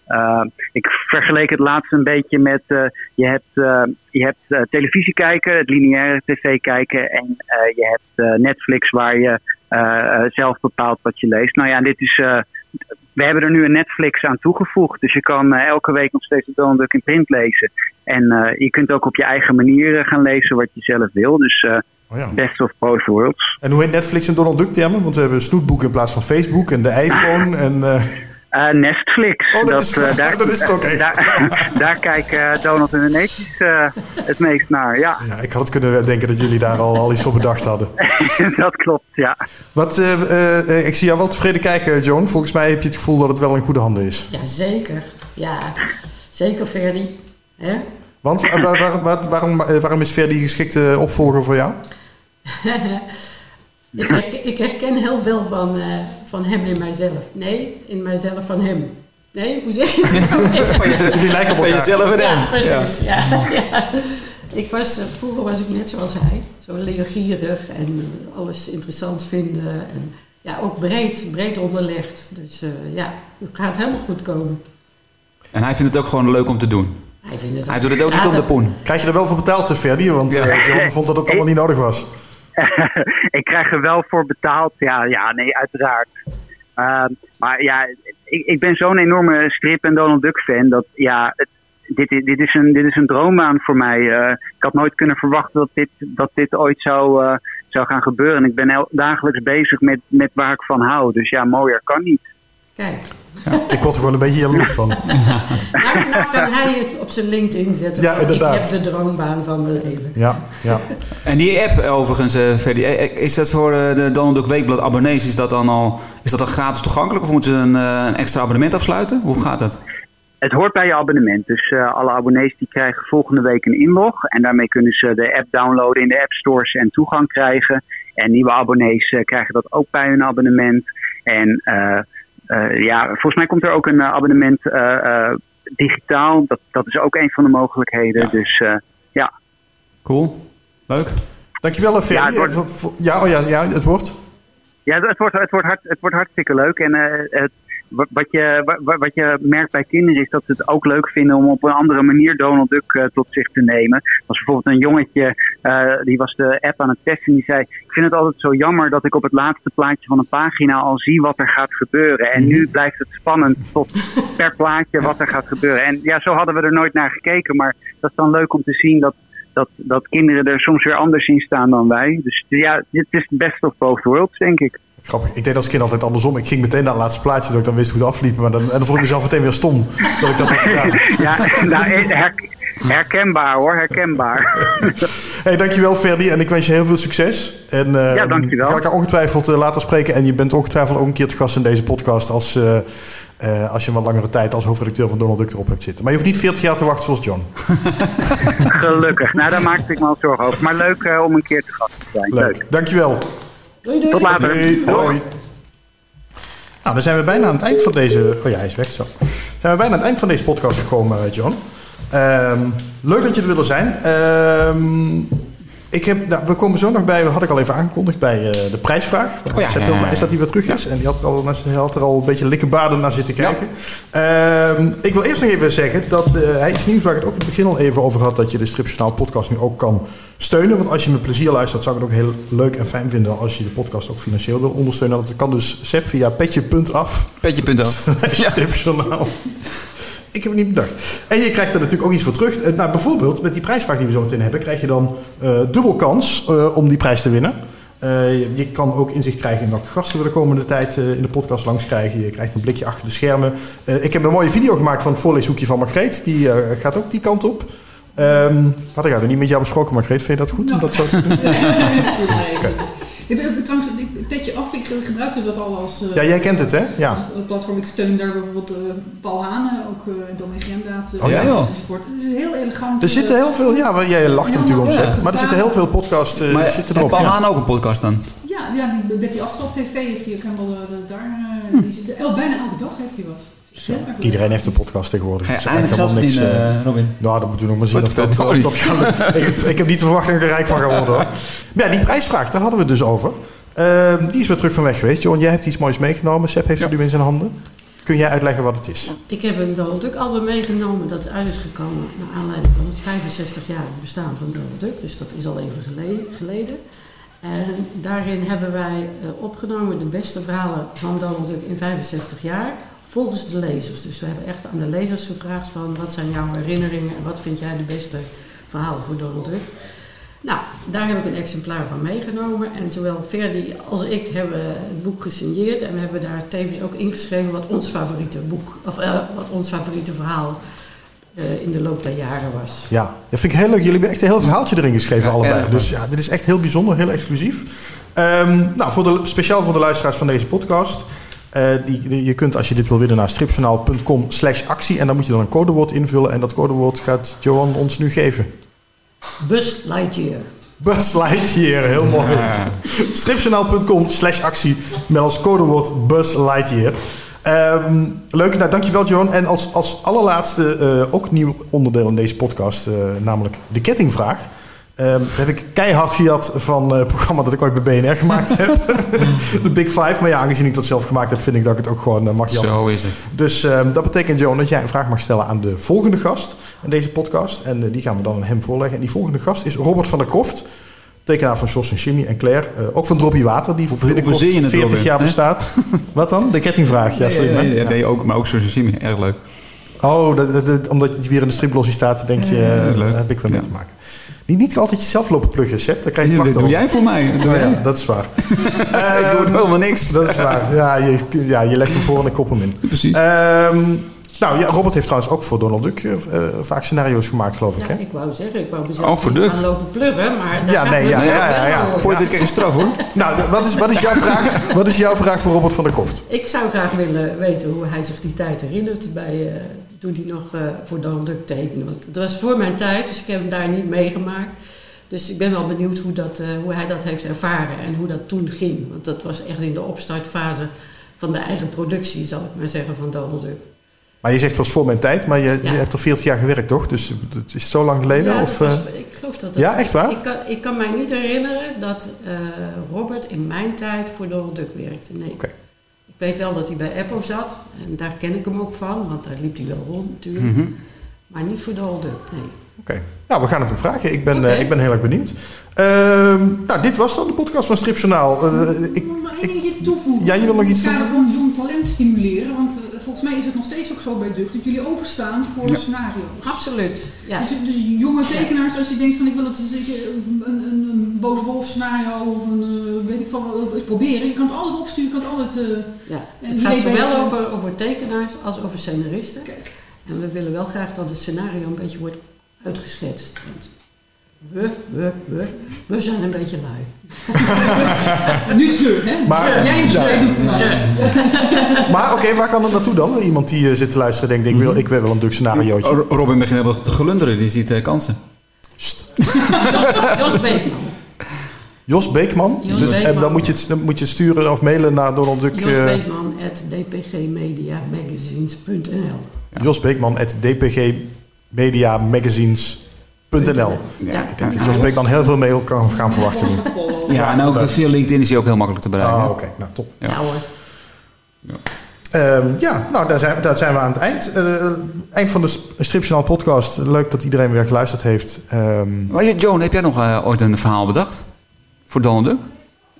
Uh, ik vergeleek het laatst een beetje met uh, je hebt, uh, je hebt televisie kijken, het lineaire tv kijken en je hebt Netflix waar je zelf bepaalt wat je leest. Nou ja, dit is, we hebben er nu een Netflix aan toegevoegd, dus je kan uh, elke week nog steeds het Donald Duck in print lezen. En uh, je kunt ook op je eigen manier gaan lezen wat je zelf wil. Dus uh, oh ja. best of both worlds. En hoe heet Netflix en Donald Duck termen? Want we hebben snoetboek in plaats van Facebook en de iPhone en... Uh... Uh, Nestflix. Oh, dat, dat, is, uh, daar, [laughs] dat is het ook echt. Daar, daar kijken uh, Donald en de Neetjes het meest naar, ja. ja. Ik had het kunnen denken dat jullie daar al, al iets voor bedacht hadden. [laughs] dat klopt, ja. Wat, ik zie jou wel tevreden kijken, Joan. Volgens mij heb je het gevoel dat het wel in goede handen is. Ja, zeker. Ja, zeker Ferdi. Hè? Want waar, waar, waar, waarom, waarom is Ferdi geschikte opvolger voor jou? [laughs] Ik herken, ik herken, heel veel van, uh, van hem in mijzelf. Nee, in mijzelf van hem. Nee, hoe zeg je dat? [laughs] Jullie lijken op elkaar. jezelf en hem. Ja, precies. Ja. Ja, ja. Ik was, vroeger was ik net zoals hij. Zo leergierig en alles interessant vinden. En ja, ook breed, breed onderlegd. Dus uh, ja, het gaat helemaal goed komen. En hij vindt het ook gewoon leuk om te doen? Hij, vindt het hij doet het ook niet om de poen. Krijg je er wel voor betaald, Ferdi? Want ja. uh, John vond dat het allemaal niet nodig was. [laughs] ik krijg er wel voor betaald. Ja, ja nee, uiteraard. Uh, maar ja, ik, ik ben zo'n enorme strip- en Donald Duck fan dat ja, het, dit, dit, is een, dit is een droombaan voor mij. Uh, ik had nooit kunnen verwachten dat dit, dat dit ooit zou, uh, zou gaan gebeuren. En ik ben el, dagelijks bezig met, met waar ik van hou. Dus ja, mooier kan niet. Kijk. Ja, ik word er gewoon een beetje jaloers van. nou, nou kan hij het op zijn LinkedIn zetten. Ja, inderdaad. Ik heb de droombaan van mijn leven. Ja, ja. En die app overigens, uh, Ferdy, is dat voor de Donald Duck Weekblad abonnees, is dat dan al is dat dan gratis toegankelijk of moeten ze een, een extra abonnement afsluiten? Hoe gaat dat? Het hoort bij je abonnement. Dus uh, alle abonnees die krijgen volgende week een inlog. En daarmee kunnen ze de app downloaden in de app stores en toegang krijgen. En nieuwe abonnees uh, krijgen dat ook bij hun abonnement. En uh, ja, volgens mij komt er ook een uh, abonnement uh, digitaal. Dat, dat is ook een van de mogelijkheden. Ja. Dus ja. Cool. Leuk. Dankjewel, Ferry. Ja, wordt... ja, oh ja, ja, het wordt. Ja, het wordt, het wordt, hart, het wordt hartstikke leuk. En eh, het, wat, je, wa- wat je merkt bij kinderen is dat ze het ook leuk vinden om op een andere manier Donald Duck eh, tot zich te nemen. Er was bijvoorbeeld een jongetje, eh, die was de app aan het testen. Die zei, ik vind het altijd zo jammer dat ik op het laatste plaatje van een pagina al zie wat er gaat gebeuren. En nu blijft het spannend tot [laughs] per plaatje wat er gaat gebeuren. En ja, zo hadden we er nooit naar gekeken. Maar dat is dan leuk om te zien dat, dat, dat kinderen er soms weer anders in staan dan wij. Dus ja, het is best of both worlds, denk ik. Grappig. Ik deed als kind altijd andersom. Ik ging meteen naar het laatste plaatje, dat ik dan wist hoe het afliep. Maar dan, en dan vond ik mezelf meteen weer stom dat ik dat had gedaan. [laughs] Ja, nou, her- herkenbaar hoor, herkenbaar. [laughs] Hey, dankjewel Ferdi en ik wens je heel veel succes. En, eh, Ja, dankjewel. We gaan elkaar ongetwijfeld eh, later spreken. En je bent ongetwijfeld ook een keer te gast in deze podcast als, eh, eh, als je een wat langere tijd als hoofdredacteur van Donald Duck erop hebt zitten. Maar je hoeft niet 40 jaar te wachten zoals John. [laughs] Gelukkig. Nou, daar maakte ik me al zorgen over. Maar leuk eh, om een keer te gast te zijn. Leuk. Leuk. Dankjewel. Doei, doei. Tot later. Doei. Doei. Hoi. Nou, dan zijn we bijna aan het eind van deze... Oh ja, hij is weg zo. Zijn we bijna aan het eind van deze podcast gekomen, eh, John. Ehm, leuk dat je er wilde zijn. Ehm, ik heb, nou, we komen zo nog bij, dat had ik al even aangekondigd, bij eh, de prijsvraag. Oh ja, heel blij is dat hij weer terug is. En die had er, al, hij had er al een beetje likkebaarden naar zitten kijken. Ehm, ik wil eerst nog even zeggen dat eh, hij iets nieuws waar ik het ook in het begin al even over had, dat je de Stripjournaal podcast nu ook kan steunen. Want als je met plezier luistert, zou ik het ook heel leuk en fijn vinden als je de podcast ook financieel wil ondersteunen. Dat kan dus Sepp via petje.af. Petje punt af. [laughs] Stripjournaal. Ik heb het niet bedacht. En je krijgt er natuurlijk ook iets voor terug. Eh, Nou, bijvoorbeeld met die prijsvraag die we zo meteen hebben, krijg je dan eh, dubbel kans eh, om die prijs te winnen. Je, je kan ook inzicht krijgen in welke gasten we de komende tijd in de podcast langs krijgen. Je krijgt een blikje achter de schermen. Ik heb een mooie video gemaakt van het voorleeshoekje van Margreet. Die gaat ook die kant op. Had ik er niet met jou besproken, Margreet. Vind je dat goed om dat zo te doen? [laughs] Ik ben trouwens, ik gebruikte dat al als eh, Ja, jij kent het, hè? Ja. als platform. Ik steun daar bijvoorbeeld eh, Paul Hane, ook uh, Domin Gemdaad. Oh ja? enzovoort. Het is heel elegant. Er zitten eh, heel veel... Ja, maar jij lacht er natuurlijk om, Ja. Sepp. Maar er zitten heel veel podcasts eh, Maar zitten heeft erop. Paul ja. Haan ook een podcast dan? Ja, ja die Betty op tv heeft hij ook helemaal eh, daar. eh, die zit- el- bijna elke dag heeft hij wat. Iedereen heeft een podcast tegenwoordig. Dus eigenlijk helemaal niks, eh, eh, Robin? Nou, dat moeten we nog maar zien Wat of dat, of dat gaat. [laughs] ik, heb, ik heb niet te verwachten dat ik er rijk van ga worden hoor. Maar ja, die prijsvraag, daar hadden we het dus over. Ehm, die is weer terug van weg geweest. John, jij hebt iets moois meegenomen. Sepp heeft het nu in zijn handen. Kun jij uitleggen wat het is? Ik heb een Donald Duck album meegenomen dat uit is gekomen naar aanleiding van het 65 jaar bestaan van Donald Duck. Dus dat is al even gele- geleden. En daarin hebben wij eh, opgenomen de beste verhalen van Donald Duck in 65 jaar volgens de lezers. Dus we hebben echt aan de lezers gevraagd van wat zijn jouw herinneringen en wat vind jij de beste verhalen voor Donald Duck. Nou, daar heb ik een exemplaar van meegenomen. En zowel Ferdi als ik hebben het boek gesigneerd. En we hebben daar tevens ook ingeschreven wat ons favoriete boek, of eh, wat ons favoriete verhaal eh, in de loop der jaren was. Ja, dat vind ik heel leuk. Jullie hebben echt een heel verhaaltje erin geschreven, Ja, allebei. Dus ja, dit is echt heel bijzonder, heel exclusief. Ehm, nou, voor de, speciaal voor de luisteraars van deze podcast. eh, die, die- je kunt als je dit wil winnen naar stripjournaal.com slash actie. En dan moet je dan een codewoord invullen. En dat codewoord gaat Johan ons nu geven. Buzz Lightyear. Buzz Lightyear, heel mooi. Stripjournaal.com slash actie met als codewoord Buzz Lightyear. Ehm, leuk, nou dankjewel Johan. En als, als allerlaatste eh, ook nieuw onderdeel in deze podcast, eh, namelijk de kettingvraag. Ehm, heb ik keihard gejat van eh, het programma dat ik ooit bij BNR gemaakt heb. [laughs] de Big Five. Maar ja, aangezien ik dat zelf gemaakt heb, vind ik dat ik het ook gewoon eh, mag jatten. Zo is het. Dus ehm, dat betekent, Johan, dat jij een vraag mag stellen aan de volgende gast in deze podcast. En eh, die gaan we dan aan hem voorleggen. En die volgende gast is Robert van der Kroft. Tekenaar van Jos en Jimmy en Claire. Ook van Droppie Water, die voor binnenkort verzin je het, 40 Robin, jaar hè? bestaat. [laughs] Wat dan? De kettingvraag. Ja? Nee, Ja. dat deed je ook, maar ook zoals Jimmy. Erg leuk. Oh, dat, dat- dat- omdat hij weer in de striplossie staat, dan denk je, eh, leuk. heb ik wel mee Ja. te maken. Niet, niet altijd jezelf lopen pluggen, Sepp. Daar krijg je dat klachten doe jij voor mij. Dat Oh, ja, dat is waar. [laughs] ik doe het helemaal niks. Dat is waar. Ja, je, ja, je legt hem voor en ik kop hem in. Precies. Ehm, nou ja, Robert heeft trouwens ook voor Donald Duck eh, eh, vaak scenario's gemaakt, geloof ik. Ja, Hè? ik wou zeggen, ik wou mezelf Oh, voor Duck. lopen pluggen, maar... Ja, nee, ja, ja, ja, ja. Voor je dit krijg je straf hoor. [laughs] Nou, wat is, wat, is jouw vraag, wat is jouw vraag voor Robert van der Koft? Ik zou graag willen weten hoe hij zich die tijd herinnert bij, eh, toen hij nog eh, voor Donald Duck tekende. Want het was voor mijn tijd, dus ik heb hem daar niet meegemaakt. Dus ik ben wel benieuwd hoe, dat, eh, hoe hij dat heeft ervaren en hoe dat toen ging. Want dat was echt in de opstartfase van de eigen productie, zal ik maar zeggen, van Donald Duck. Maar je zegt het was voor mijn tijd, maar je, je hebt er 40 jaar gewerkt, toch? Dus het is zo lang geleden? Ja, of, dat was- eh, ik geloof dat ja, echt waar? Ik kan, ik kan mij niet herinneren dat Robert in mijn tijd voor Donald Duck werkte. Nee. Oké. Ik weet wel dat hij bij Apple zat. En daar ken ik hem ook van, want daar liep hij wel rond natuurlijk. Mhm. Maar niet voor Donald Duck, nee. Oké. Nou, we gaan het hem vragen. Ik ben, eh, ik ben heel erg benieuwd. Ehm, nou, dit was dan de podcast van Stripjournaal. Eh, ik, wil nog één dingetje toevoegen. Ja, je wil nog iets toevoegen? van jong talent stimuleren. Want eh, volgens mij is het nog steeds ook zo bij Duck dat jullie openstaan voor Ja. scenario's. Absoluut. Ja. Dus, dus jonge tekenaars, als je denkt van ik wil het eens een, een, een, een boos wolf scenario of een eh, weet ik van wat proberen. Je kan het altijd opsturen, je kan het altijd. eh, Ja. En Het gaat zowel over, over tekenaars als over scenaristen. Kijk. En we willen wel graag dat het scenario een beetje wordt uitgeschetst. Want we, we, we, we zijn een beetje lui. [laughs] Nu ze, hè? Maar-. Jij is Ja. doet [laughs] maar oké, waar kan het naartoe dan? Iemand die eh, zit te luisteren denkt, ik wil, ik wil wel een Duk scenariootje. Robin begint helemaal te glunderen, die ziet eh, kansen. Sst. [laughs] Jos Beekman. Jos Beekman. Jos dus, en Beekman. dan moet je, het, dan moet je het sturen of mailen naar Donald Duck. Jos eh, Beekman at dpgmediamagazines.nl Jos Beekman at dpgmediamagazines.nl Ja, Ik denk dat Jos Beekman heel veel mail kan gaan verwachten. Ja, en ook via LinkedIn is hij ook heel makkelijk te bereiken. Ah, oké. Nou, top. Ja. ja hoor. Ehm, ja, nou, daar zijn, daar zijn we aan het eind. Eh, eind van de St- Stripjournaal podcast. Leuk dat iedereen weer geluisterd heeft. Ehm, Maar je- Joan, heb jij nog eh, ooit een verhaal bedacht? Voor Donald Duck?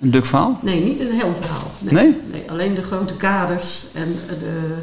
Een Duck verhaal? Nee, niet een heel verhaal. Nee? alleen de grote kaders en de,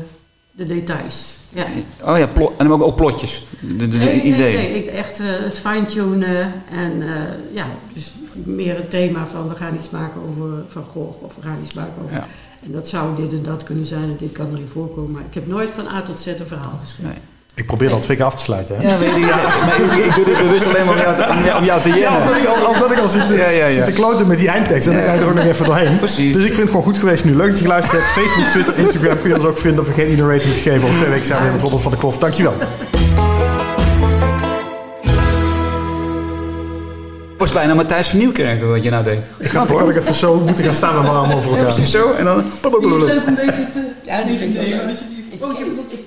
de details. Ja. Oh ja, en ook, ook plotjes. De, Nee, nee, ideeën. nee, ik, echt eh, het fine-tunen en eh, ja, dus meer het thema van we gaan iets maken over Van Gogh of we gaan iets maken over... Ja. En dat zou dit en dat kunnen zijn en dit kan erin voorkomen. Maar ik heb nooit van A tot Z een verhaal geschreven. Nee. Ik probeer al twee keer af te sluiten. Hè? Ja, weet ik. Ja, maar ik, ik doe dit bewust alleen maar om jou te, om jou- om jou te Ja, omdat ik al, omdat ik al zit, te, Ja, ja, ja. zit te kloten met die eindtekst. En dan ga je er ook nog even doorheen. Precies. Dus ik vind het gewoon goed geweest nu. Leuk dat je geluisterd hebt. Facebook, Twitter, Instagram kun je ons ook vinden. Vergeet niet een rating te geven. Over twee weken zijn we weer met Robert van de Klof. Dankjewel. Het was bijna Matthijs van Nieuwkerk wat je nou deed. Ik had, had ik even zo moeten gaan staan met mijn armen over Ja, elkaar. precies zo. En dan... Ja, die vind ik het